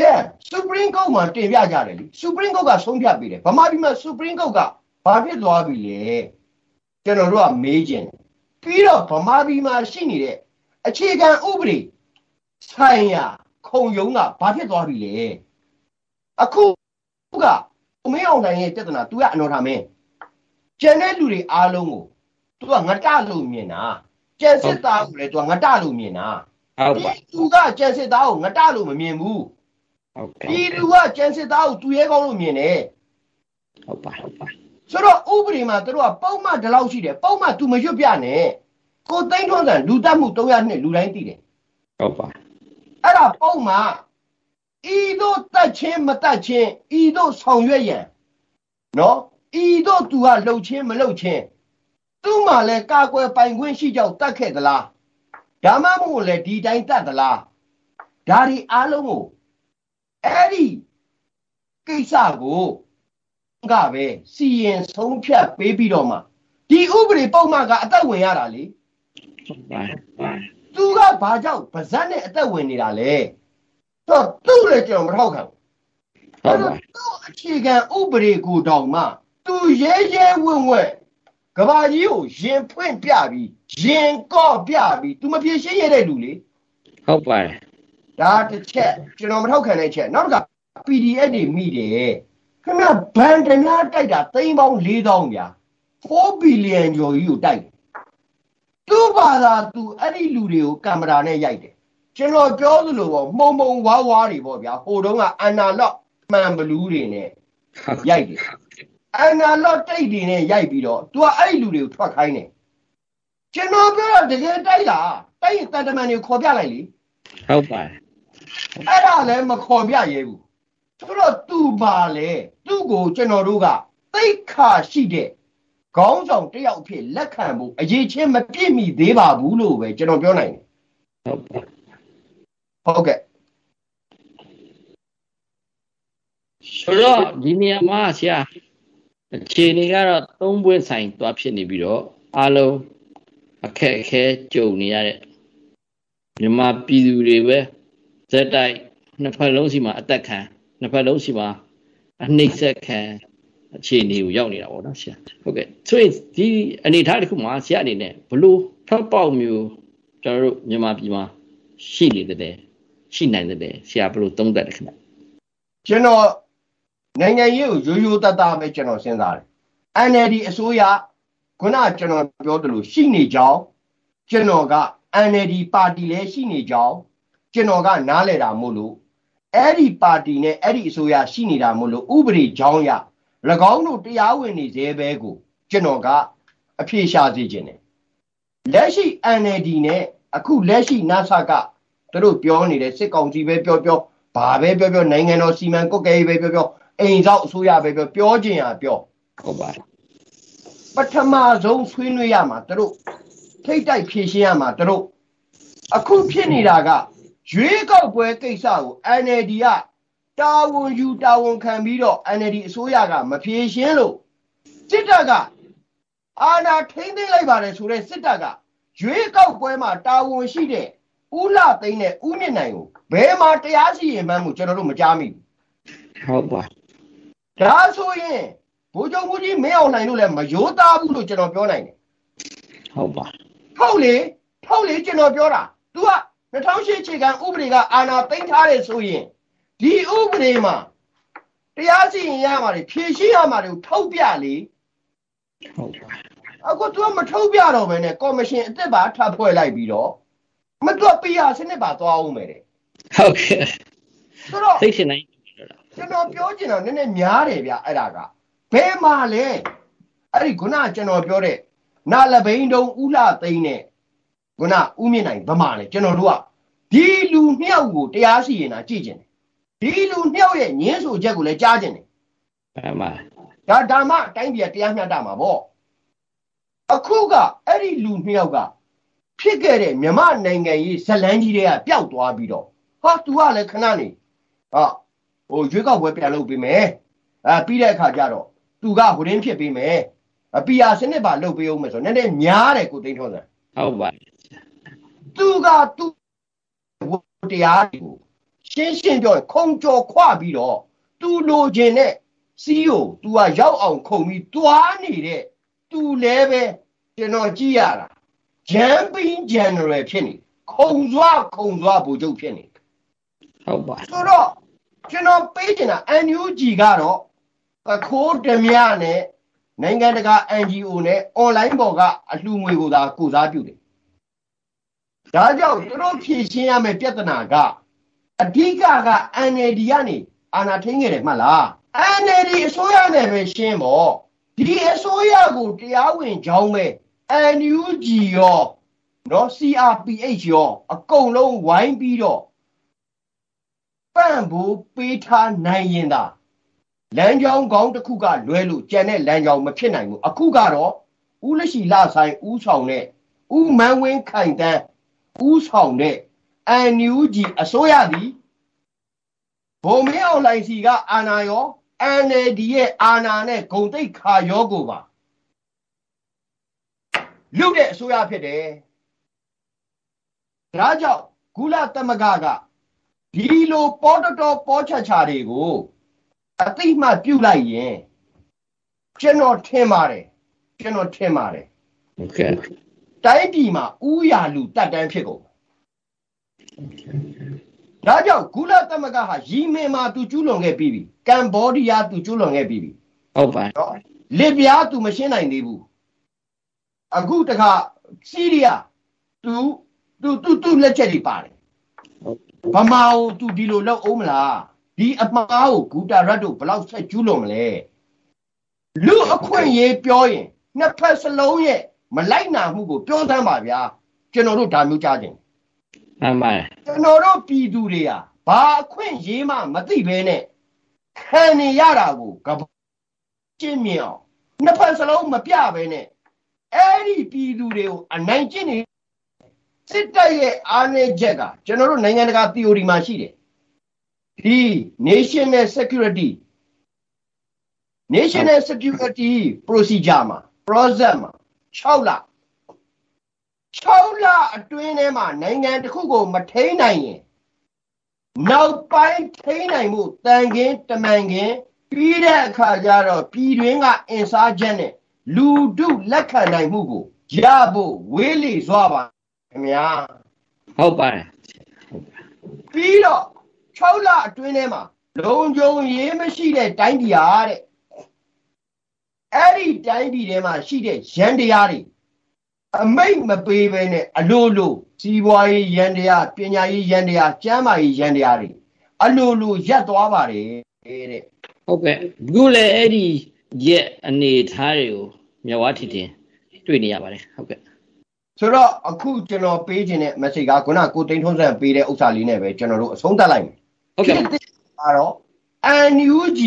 Yeah Supreme Court မှာတင်ပြကြတယ်လေ Supreme Court ကဆုံးဖြတ်ပေးတယ်ဗမာပြည်မှာ Supreme Court ကဘာဖြစ်သွားပြီလဲကျွန်တော်တို့ကမေးကြတယ်ပြီးတော့ဗမာပြည်မှာရှိနေတဲ့အခြေခံဥပဒေဆိုင်ရာခုံရုံးကဘာဖြစ်သွားပြီလဲအခုကမင်းအောင်နိုင်ရဲ့ပြဿနာ तू ကအနော်ထားမင်းကျန်တဲ့လူတွေအားလုံးကို तू ကငတလို့မြင်တာကျန်စစ်သားကိုလည်း तू ကငတလို့မြင်တာဟုတ်ပါ तू ကကျန်စစ်သားကိုငတလို့မမြင်ဘူး ဟုတ်ကဲ့ဒီလူကကျန်စစ်သားကိုသူရဲကောင်းလို့မြင်တယ်ဟုတ်ပါဟုတ်ပါဆိုတော့ဥပဒေမှာသူတို့ကပုံမှန်ဒီလောက်ရှိတယ်ပုံမှန် तू မရွတ်ပြနဲ့ကိုသိန်းထွန်းစံလူတတ်မှု300နှစ်လူတိုင်းသိတယ်ဟုတ်ပါအဲ့ဒါပုံမှန်ဤတို့တတ်ချင်းမတတ်ချင်းဤတို့ဆောင်ရွက်ရန်နော်ဤတို့သူကလှုပ်ချင်းမလှုပ်ချင်းသူ့မှာလဲကာကွယ်ပိုင်ခွင့်ရှိကြောင်းတတ်ခဲ့သလားဒါမှမဟုတ်လဲဒီတိုင်းတတ်သလားဒါဒီအားလုံးကို အဲ့ဒီကိစ္စကိုကပဲစီရင်ဆုံးဖြတ်ပေးပြီးတော့မှဒီဥပဒေပုံမှန်ကအသက်ဝင်ရတာလေသူကဘာကြောင့်ဗဇက်နဲ့အသက်ဝင်နေတာလဲတော့သူ့လည်းကျွန်တော်မထောက်ခံဘူးအဲ့တော့သူ့အခြေခံဥပဒေကိုတောင်မှသူရဲရဲဝင့်ဝင့်ကဘာကြီးကိုရင်ဖွင့်ပြပြီးရင်ကော့ပြပြီးသူမပြေရှင်းရတဲ့လူလေဟုတ်ပါတယ် ဒါတစ်ချက်ကျွန်တော်မထောက်ခံတဲ့ချက်နောက်တစ်ခါ PDF တွေမိတယ်ခင်ဗျဘန်တနာတိုက်တာသိန်းပေါင်း4000ဗျာ4ဘီလီယံကျော်ကြီးကိုတိုက်တယ်သူ့ဘာသာသူအဲ့ဒီလူတွေကိုကင်မရာနဲ့ရိုက်တယ်ကျွန်တော်ပြောသလိုပေါ့မှုံမှုံဝါးဝါးတွေပေါ့ဗျာဟိုတုန်းကအန်နာလော့မှန်ဘလူးတွေနဲ့ရိုက်တယ်အန်နာလော့တိတ်တွေနဲ့ရိုက်ပြီးတော့ तू ကအဲ့ဒီလူတွေကိုထွက်ခိုင်းတယ်ကျွန်တော်ပြောတော့တကယ်တိုက်တာတိုက်ရင်တန်တမန်တွေခေါ်ပြလိုက်လေဟုတ်ပါတယ် အဲ့ဒါလည်းမခေါ်ပြရဲဘူးဆိုတော့သူပါလေသူ့ကိုကျွန်တော်တို့ကသိခါရှိတဲ့ခေါင်းဆောင်တယောက်ဖြစ်လက်ခံဖို့အရေးချင်းမပြည့်မီသေးပါဘူးလို့ပဲကျွန်တော်ပြောနိုင်တယ်ဟုတ်ပါဟုတ်ကဲ့ဆိုတော့ဒီနေရာမှာဆရာအခြေအနေကတော့သုံးပွင့်ဆိုင်သွားဖြစ်နေပြီးတော့အားလုံးအခက်အခဲကြုံနေရတဲ့မြန်မာပြည်သူတွေပဲဇ က်တိုက်နှစ်ဖက်လုံးစီမှာအသက်ခံနှစ်ဖက်လုံးစီမှာအနှိမ့်ဆက်ခံအခြေအနေကိုရောက်နေတာပေါ့နော်ဆရာဟုတ်ကဲ့ဆိုရင်ဒီအနေအထားတစ်ခုမှာဆရာအနေနဲ့ဘလို့ထွက်ပေါက်မျိုးကျွန်တော်တို့မြန်မာပြည်မှာရှိနေတယ်ရှိနိုင်တယ်ဆရာဘလို့သုံးသပ်တယ်ခင်ဗျကျွန်တော်နိုင်ငံရေးကိုရိုးရိုးသားသားပဲကျွန်တော်စဉ်းစားတယ် NLD အစိုးရခုနကျွန်တော်ပြောသလိုရှိနေကြောင်းကျွန်တော်က NLD ပါတီလည်းရှိနေကြောင်း ကျွန်တော်ကနားလည်တာမို့လို့အဲ့ဒီပါတီနဲ့အဲ့ဒီအစိုးရရှိနေတာမို့လို့ဥပဒေကြောင်းရ၎င်းတို့တရားဝင်နေသေးပဲကိုကျွန်တော်ကအဖြေရှာစေခြင်းတယ်လက်ရှိ NLD နဲ့အခုလက်ရှိ NASA ကသူတို့ပြောနေတဲ့စစ်ကောင်စီပဲပြောပြောဘာပဲပြောပြောနိုင်ငံတော်စီမံကွက်ကဲရေးပဲပြောပြောအိမ်ဆောက်အစိုးရပဲပြောပြောခြင်းဟာပြောဟုတ်ပါပထမဆုံးဆွေးနွေးရမှာသူတို့ထိတ်တိုက်ဖြေရှင်းရမှာသူတို့အခုဖြစ်နေတာက ရွေးကောက်ပွဲကိစ္စကို NLD ကတာဝန်ယူတာဝန်ခံပြီးတော့ NLD အစိုးရကမဖြေရှင်းလို့စစ်တပ်ကအာဏာထိန်းသိမ်းလိုက်ပါတယ်ဆိုတဲ့စစ်တပ်ကရွေးကောက်ပွဲမှာတာဝန်ရှိတဲ့ဦးလှသိန်းနဲ့ဦးမြင့်နိုင်ကိုဘယ်မှာတရားစီရင်မှန်းကိုကျွန်တော်တို့မကြားမိဘူးဟုတ်ပါဒါဆိုရင်ဘိုးချုပ်မှုကြီးမင်းအောင်နိုင်လို့လည်းမရိုးသားဘူးလို့ကျွန်တော်ပြောနိုင်တယ်ဟုတ်ပါဟုတ်လေဟုတ်လေကျွန်တော်ပြောတာ तू က 2008အခြေခံဥပဒေကအာဏာသိမ်းထားတယ်ဆိုရင်ဒီဥပဒေမှာတရားစီရင်ရမှာတွေဖြည့်ရှင်းရမှာတွေကိုထုတ်ပြလေဟုတ်ပါအခု तू ကမထုတ်ပြတော့ဘဲနဲ့ကော်မရှင်အစ်စ်ပါထပ်ဖွဲ့လိုက်ပြီးတော့မတူပီယာစနစ်ပါသွားအောင်မယ်တဲ့ဟုတ်ကဲ့ဆိုတော့သိချင်တိုင်းပြောတာကျွန်တော်ပြောချင်တာနည်းနည်းများတယ်ဗျအဲ့ဒါကဘယ်မှာလဲအဲ့ဒီခုနကျွန်တော်ပြောတဲ့နာလဘိန်းတုံးဥလာသိန်းနဲ့ ခုနဥမြင့်နိုင်ဗမာလဲကျွန်တော်တို့ကဒီလူနှစ်ယောက်ကိုတရားစီရင်တာကြည့်ကျင်တယ်ဒီလူနှစ်ယောက်ရဲ့ညင်းဆိုချက်ကိုလည်းကြားကျင်တယ်မှန်ပါဒါဓမ္မအတိုင်းပြည်ကတရားမျှတမှာပေါ့အခုကအဲ့ဒီလူနှစ်ယောက်ကဖြစ်ခဲ့တဲ့မြမနိုင်ငံရေးဇလန်းကြီးတွေကပျောက်သွားပြီးတော့ဟာ तू ကလည်းခဏနေဟာဟိုရွေးကောက်ပွဲပြန်လုပ်ပေးမယ်အဲပြီးတဲ့အခါကျတော့ तू ကဟိုရင်းဖြစ်ပေးမယ်အပီယာစနစ်ပါလုပ်ပေးအောင်မယ်ဆိုတော့နည်းနည်းများတယ်ကိုသိန်းထောစံဟုတ်ပါ သူကသူတရားတွေကိုရှင်းရှင်းပြောရင်ခုံကြော်ခွပြီးတော့သူလိုချင်တဲ့စီးကို तू ကရောက်အောင်ခုံပြီးတွားနေတဲ့ तू လည်းပဲကျွန်တော်ကြည့်ရတာ jumping general ဖြစ်နေခုံစွာခုံစွာဘူချုပ်ဖြစ်နေဟုတ်ပါဆိုတော့ကျွန်တော်ပေးချင်တာ NUG ကတော့အခိုးဓမြနဲ့နိုင်ငံတကာ NGO နဲ့ online ပေါ်ကအလှူငွေကိုသာကိုစားပြုတယ်။ ဒါကြောင့်သူတို့ဖြည့်ရှင်းရမယ့်ပြဿနာကအဓိကက NLD ကနေအာဏာထိန်းခဲ့တယ်မှတ်လား NLD အစိုးရနဲ့ပဲရှင်းပေါ့ဒီအစိုးရကိုတရားဝင်ကြောင်းပဲ NUG ရောနော် CRPH ရောအကုန်လုံးဝိုင်းပြီးတော့ပန့်ဖို့ပေးထားနိုင်ရင်သာလမ်းကြောင်းကောင်းတစ်ခုကလွဲလို့ကြံတဲ့လမ်းကြောင်းမဖြစ်နိုင်ဘူးအခုကတော့ဦးလက်ရှိလဆိုင်ဦးဆောင်တဲ့ဦးမန်းဝင်းခိုင်တန်း ဦးဆောင်တဲ့အန်ယူဂျီအစိုးရသည်ဘုံမင်းအောင်လိုင်စီကအာနာရော NLD ရဲ့အာနာနဲ့ဂုံတိတ်ခါရောကိုပါလူတဲ့အစိုးရဖြစ်တယ်ဒါကြောင့်ဂုလသမဂ္ဂကဒီလိုပေါ်တော်တော်ပေါ်ချာချာတွေကိုအသိမှတ်ပြုလိုက်ရင်ကျွန်တော်ထင်ပါတယ်ကျွန်တော်ထင်ပါတယ်ဟု တ်ကဲ့တိုင်းပြည်မှာဥယာလူတက်တန်းဖြစ်ကုန်ဒါကြောင့်ဂုလသမဂ္ဂဟာရီမင်မှာသူကျူးလွန်ခဲ့ပြီးပြီကမ်ဘောဒီးယားသူကျူးလွန်ခဲ့ပြီးပြီဟုတ်ပါနော်လစ်ပြားသူမရှင်းနိုင်သေးဘူးအခုတခါစီးရီးယားသူသူသူသူလက်ချက်တွေပါတယ်ဗမာကိုသူဒီလိုလောက်အောင်မလားဒီအမှားကိုဂူတာရတ်တို့ဘယ်လောက်ဆက်ကျူးလွန်မလဲလူအခွင့်ရေးပြောရင်နှစ်ဖက်စလုံးရဲ့ မလိုက်နာမှုကိုပြောသမ်းပါဗျာကျွန်တော်တို့ဒါမျိုးကြားခြင်းမှန်ပါကျွန်တော်တို့ပြည်သူတွေဟာဘာအခွင့်ရေးမှမသိဘဲနဲ့ခံနေရတာကိုကပကျင့်မြင်အောင်နှစ်ဖက်စလုံးမပြဘဲနဲ့အဲ့ဒီပြည်သူတွေကိုအနိုင်ကျင့်နေစစ်တပ်ရဲ့အားနည်းချက်ကကျွန်တော်တို့နိုင်ငံတကာ theory မှာရှိတယ်ဒီ national security national security procedure မှာ process မှာ 6လ6လအတွင်းထဲမှာနိုင်ငံတစ်ခုကိုမထိန်းနိုင်ရင်နောက်ပိုင်းထိန်းနိုင်မှုတန်ခင်းတမန်ခင်းပြီးတဲ့အခါကျတော့ပြည်တွင်းကအင်စားချက်နဲ့လူတုလက်ခံနိုင်မှုကိုရဖို့ဝေးလေစွာပါခင်ဗျာဟုတ်ပါတယ်ပြီးတော့6လအတွင်းထဲမှာလုံခြုံရေးမရှိတဲ့တိုင်းပြည်ဟာတဲ့ အဲ့ဒီတိုင်းပြည်ထဲမှာရှိတဲ့ရန်တရားတွေအမိတ်မပေးဘဲနဲ့အလိုလိုစီးပွားရေးရန်တရားပညာရေးရန်တရားကျန်းမာရေးရန်တရားတွေအလိုလိုရက်သွားပါတယ်တဲ့ဟုတ်ကဲ့အခုလည်းအဲ့ဒီရက်အနေထားတွေကိုမြဝတီတင်တွေ့နေရပါတယ်ဟုတ်ကဲ့ဆိုတော့အခုကျွန်တော်ပေးခြင်းတဲ့ message ကခုနကိုတိန်ထုံးစံပေးတဲ့ဥစ္စာလေးနဲ့ပဲကျွန်တော်တို့အဆုံးသတ်လိုက်မယ်ဟုတ်ကဲ့ဖြစ်တဲ့ကတော့ NUG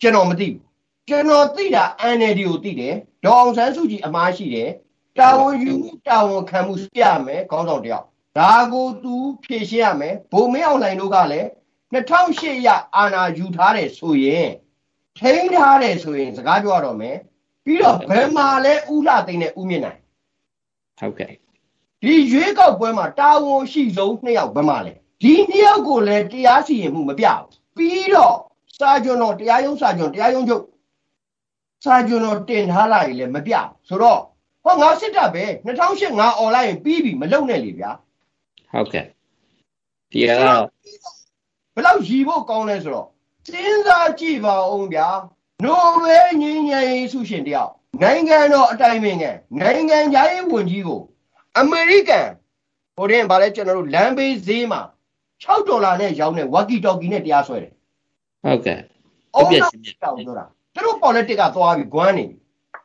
ကျွန်တော်မသိဘူး ကျွန်တော်သိတာ NLD ကိုသိတယ်ဒေါအောင်ဆန်းစုကြည်အမားရှိတယ်တာဝန်ယူမှုတာဝန်ခံမှုပြမယ်ခေါင်းဆောင်တယောက်ဒါကိုသူဖြည့်ရှင်းရမယ်ဘုံမင်းအောင်လှိုင်တို့ကလည်း2008ရအာဏာယူထားတယ်ဆိုရင်ထိန်းထားတယ်ဆိုရင်စကားပြောရတော့မယ်ပြီးတော့ဘယ်မှာလဲဥလှသိမ့်နဲ့ဥမြင့်နိုင်ဟုတ်ကဲ့ဒီရွေးကောက်ပွဲမှာတာဝန်ရှိဆုံးနှစ်ယောက်ဘယ်မှာလဲဒီနှစ်ယောက်ကိုလည်းတရားစီရင်မှုမပြဘူးပြီးတော့စာကျွန်တော်တရားရုံးစာကျွန်တရားရုံးချုပ် စာကျွန်တော်တင်ထားလိုက်လည်းမပြဘူးဆိုတော့ဟောငါစစ်တပ်ပဲ2008ငါអော်လိုက်ရင်ပြီးပြီမလုံနဲ့လေဗျာဟုတ်ကဲ့ဒီကတော့ဘယ်လောက်ရည်ဖို့ကောင်းလဲဆိုတော့စဉ်းစားကြည့်ပါဦးဗျာနိုဘယ်ငင်းငယ်ရေးဆုရှင်တယောက်နိုင်ငံတော်အတိုင်ပင်ခံနိုင်ငံသားရေးဝန်ကြီးကိုအမေရိကန်ဟိုတင်ဗာလဲကျွန်တော်တို့လမ်းဘေးဈေးမှာ6ဒေါ်လာနဲ့ရောင်းတဲ့ဝါကီတော်ကီနဲ့တရားစွဲတယ်ဟုတ်ကဲ့။အော်ဟုတ်နာပြည့်တောင်းဆိုတာ သူတို့ politics ကသွားပြီးဂွမ်းနေပြီ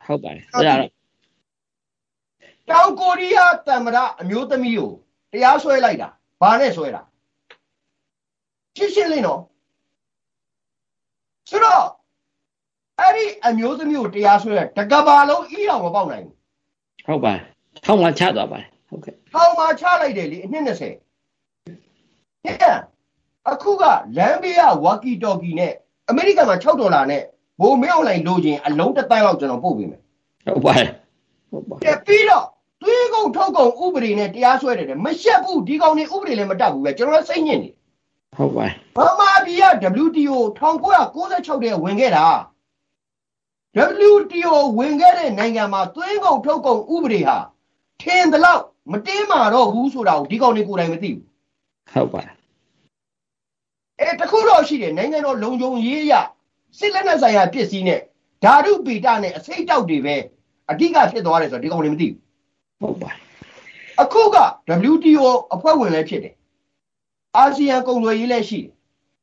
ဟုတ်ပါတယ်အဲ့ဒါတော့။တောင်ကိုရီးယားတမ္မရအမျိုးသမီးကိုတရားစွဲလိုက်တာ။ဘာနဲ့စွဲတာ။ရှင်းရှင်းလေးနော်။ဆိုတော့အဲ့ဒီအမျိုးသမီးကိုတရားစွဲတာတကဘာလုံးအီးအောင်မပေါက်နိုင်ဘူးဟုတ်ပါတယ်ထောက်မှချသွားပါတယ်ဟုတ်ကဲ့။ထောင်မှာချလိုက်တယ်လေအနှစ်20။ဟဲ့အခုကလမ်းဘေးကဝါကီတော်ကီနဲ့အမေရိကန်မှာ6ဒေါ်လာနဲ့ ဘိုးမင်းအောင်လိုင်းလိုချင်အလုံးတစ်တိုင်းလောက်ကျွန်တော်ပို့ပေးမယ်ဟုတ်ပါတယ်ဟုတ်ပါ။တဲ့ပြီးတော့သွေးကုန်ထုတ်ကုန်ဥပဒေနဲ့တရားစွဲတယ်တဲ့မရှက်ဘူးဒီကောင်တွေဥပဒေလည်းမတတ်ဘူးပဲကျွန်တော်လည်းစိတ်ညစ်နေဟုတ်ပါတယ်။ဗမာပြည်က WTO 1996တဲ့ဝင်ခဲ့တာ WTO ဝင်ခဲ့တဲ့နိုင်ငံမှာသွေးကုန်ထုတ်ကုန်ဥပဒေဟာထင်သလောက်မတင်းမာတော့ဘူးဆိုတာကိုဒီကောင်တွေကိုယ်တိုင်မသိဘူးဟုတ်ပါတယ်။အဲတခုတော့ရှိတယ်နိုင်ငံတော်လုံခြုံရေးရ စစ်လက်နက်ဆိုင်ရာပစ္စည်းနဲ့ဓာတုပေတနဲ့အစိတ်တောက်တွေပဲအဓိကဖြစ်သွားတယ်ဆိုတော့ဒီကောင်တွေမသိဘူး။ဟုတ်ပါတယ်အခုက WTO အဖွဲ့ဝင်လည်းဖြစ်တယ်အာဆီယံကုန်သွယ်ရေးလည်းရှိတယ်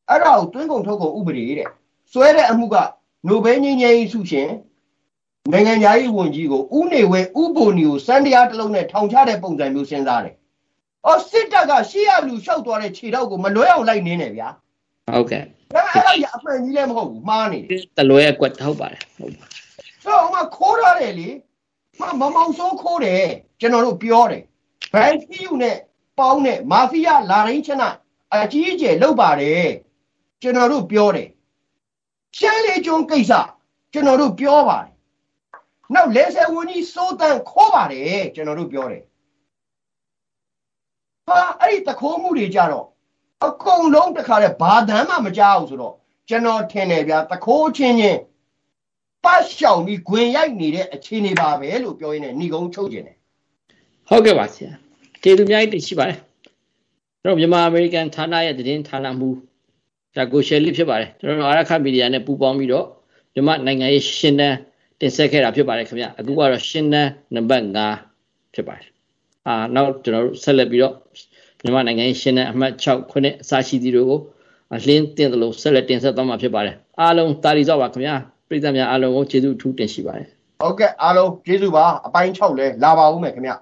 အဲ့ဒါကိုတွင်းကုန်ထုတ်ကုန်ဥပဒေတဲ့စွဲတဲ့အမှုကနိုဘယ်ငြိမ်းချမ်းရေးဆုရှင်နိုင်ငံသားရေးဝန်ကြီးကိုဥနေဝဲဥပိုနီကိုစံတရားတစ်လုံးနဲ့ထောင်ချတဲ့ပုံစံမျိုးစဉ်းစားတယ်။အော်စစ်တပ်ကရှေ့ရလူလျှောက်သွားတဲ့ခြေထောက်ကိုမလွဲအောင်လိုက်နေတယ်ဗျာ ဟုတ်ကဲ့။ဒါအဲ့ဒါကြီးအမှန်ကြီးလည်းမဟုတ်ဘူးမှားနေတယ်တလွဲကွက်ဟုတ်ပါတယ်ဟုတ်ပါ။ဆိုတော့ဟိုမှာခိုးရတယ်လေ။မမမောင်စိုးခိုးတယ်ကျွန်တော်တို့ပြောတယ်။ဘန်ဖီယူနဲ့ပေါင်းနဲ့မာဖီးယားလာရင်းချနာအကြီးအကျယ်လုပ်ပါတယ်။ကျွန်တော်တို့ပြောတယ်။ရှမ်းလေးကျွန်းကိစ္စကျွန်တော်တို့ပြောပါတယ်။နောက်လဲဆယ်ဝန်ကြီးစိုးတန်းခိုးပါတယ်ကျွန်တော်တို့ပြောတယ်။ဟာအဲ့ဒီတခိုးမှုတွေကြတော့ အကုန်လုံးတခါတည်းဘာတမ်းမှမကြောက်ဘူးဆိုတော့ကျွန်တော်ထင်တယ်ဗျာတခိုးချင်းချင်းပတ်ရှောင်ပြီးဂွင်ရိုက်နေတဲ့အခြေအနေပါပဲလို့ပြောရင်းနဲ့ဏီကုန်းချုပ်ကျင်တယ်ဟုတ်ကဲ့ပါဆရာကျေးဇူးအများကြီးတင်ရှိပါတယ်ကျွန်တော်မြန်မာအမေရိကန်ဌာနရဲ့သတင်းဌာနမှူးဒါကိုရှယ်လီဖြစ်ပါတယ်ကျွန်တော်တို့အာရခမီဒီယာနဲ့ပူးပေါင်းပြီးတော့မြန်မာနိုင်ငံရေးရှင်းတန်းတင်ဆက်ခဲ့တာဖြစ်ပါတယ်ခင်ဗျအခုကတော့ရှင်းတန်းနံပါတ်5ဖြစ်ပါတယ်အာနောက်ကျွန်တော်တို့ဆက်လက်ပြီးတော့ မြန်မာနိုင်ငံရေးရှင်းတန်းအမှတ်6ခုနှစ်အစရှိသည်တို့ကိုအလင်းတင်သလိုဆက်လက်တင်ဆက်သွားမှာဖြစ်ပါတယ်အားလုံးတာလီစောပါခင်ဗျာပြည်သက်များအားလုံးကိုကျေးဇူးအထူးတင်ရှိပါတယ်ဟုတ်ကဲ့အားလုံးကျေးဇူးပါအပိုင်း6လဲလာပါဦးမယ်ခင်ဗျ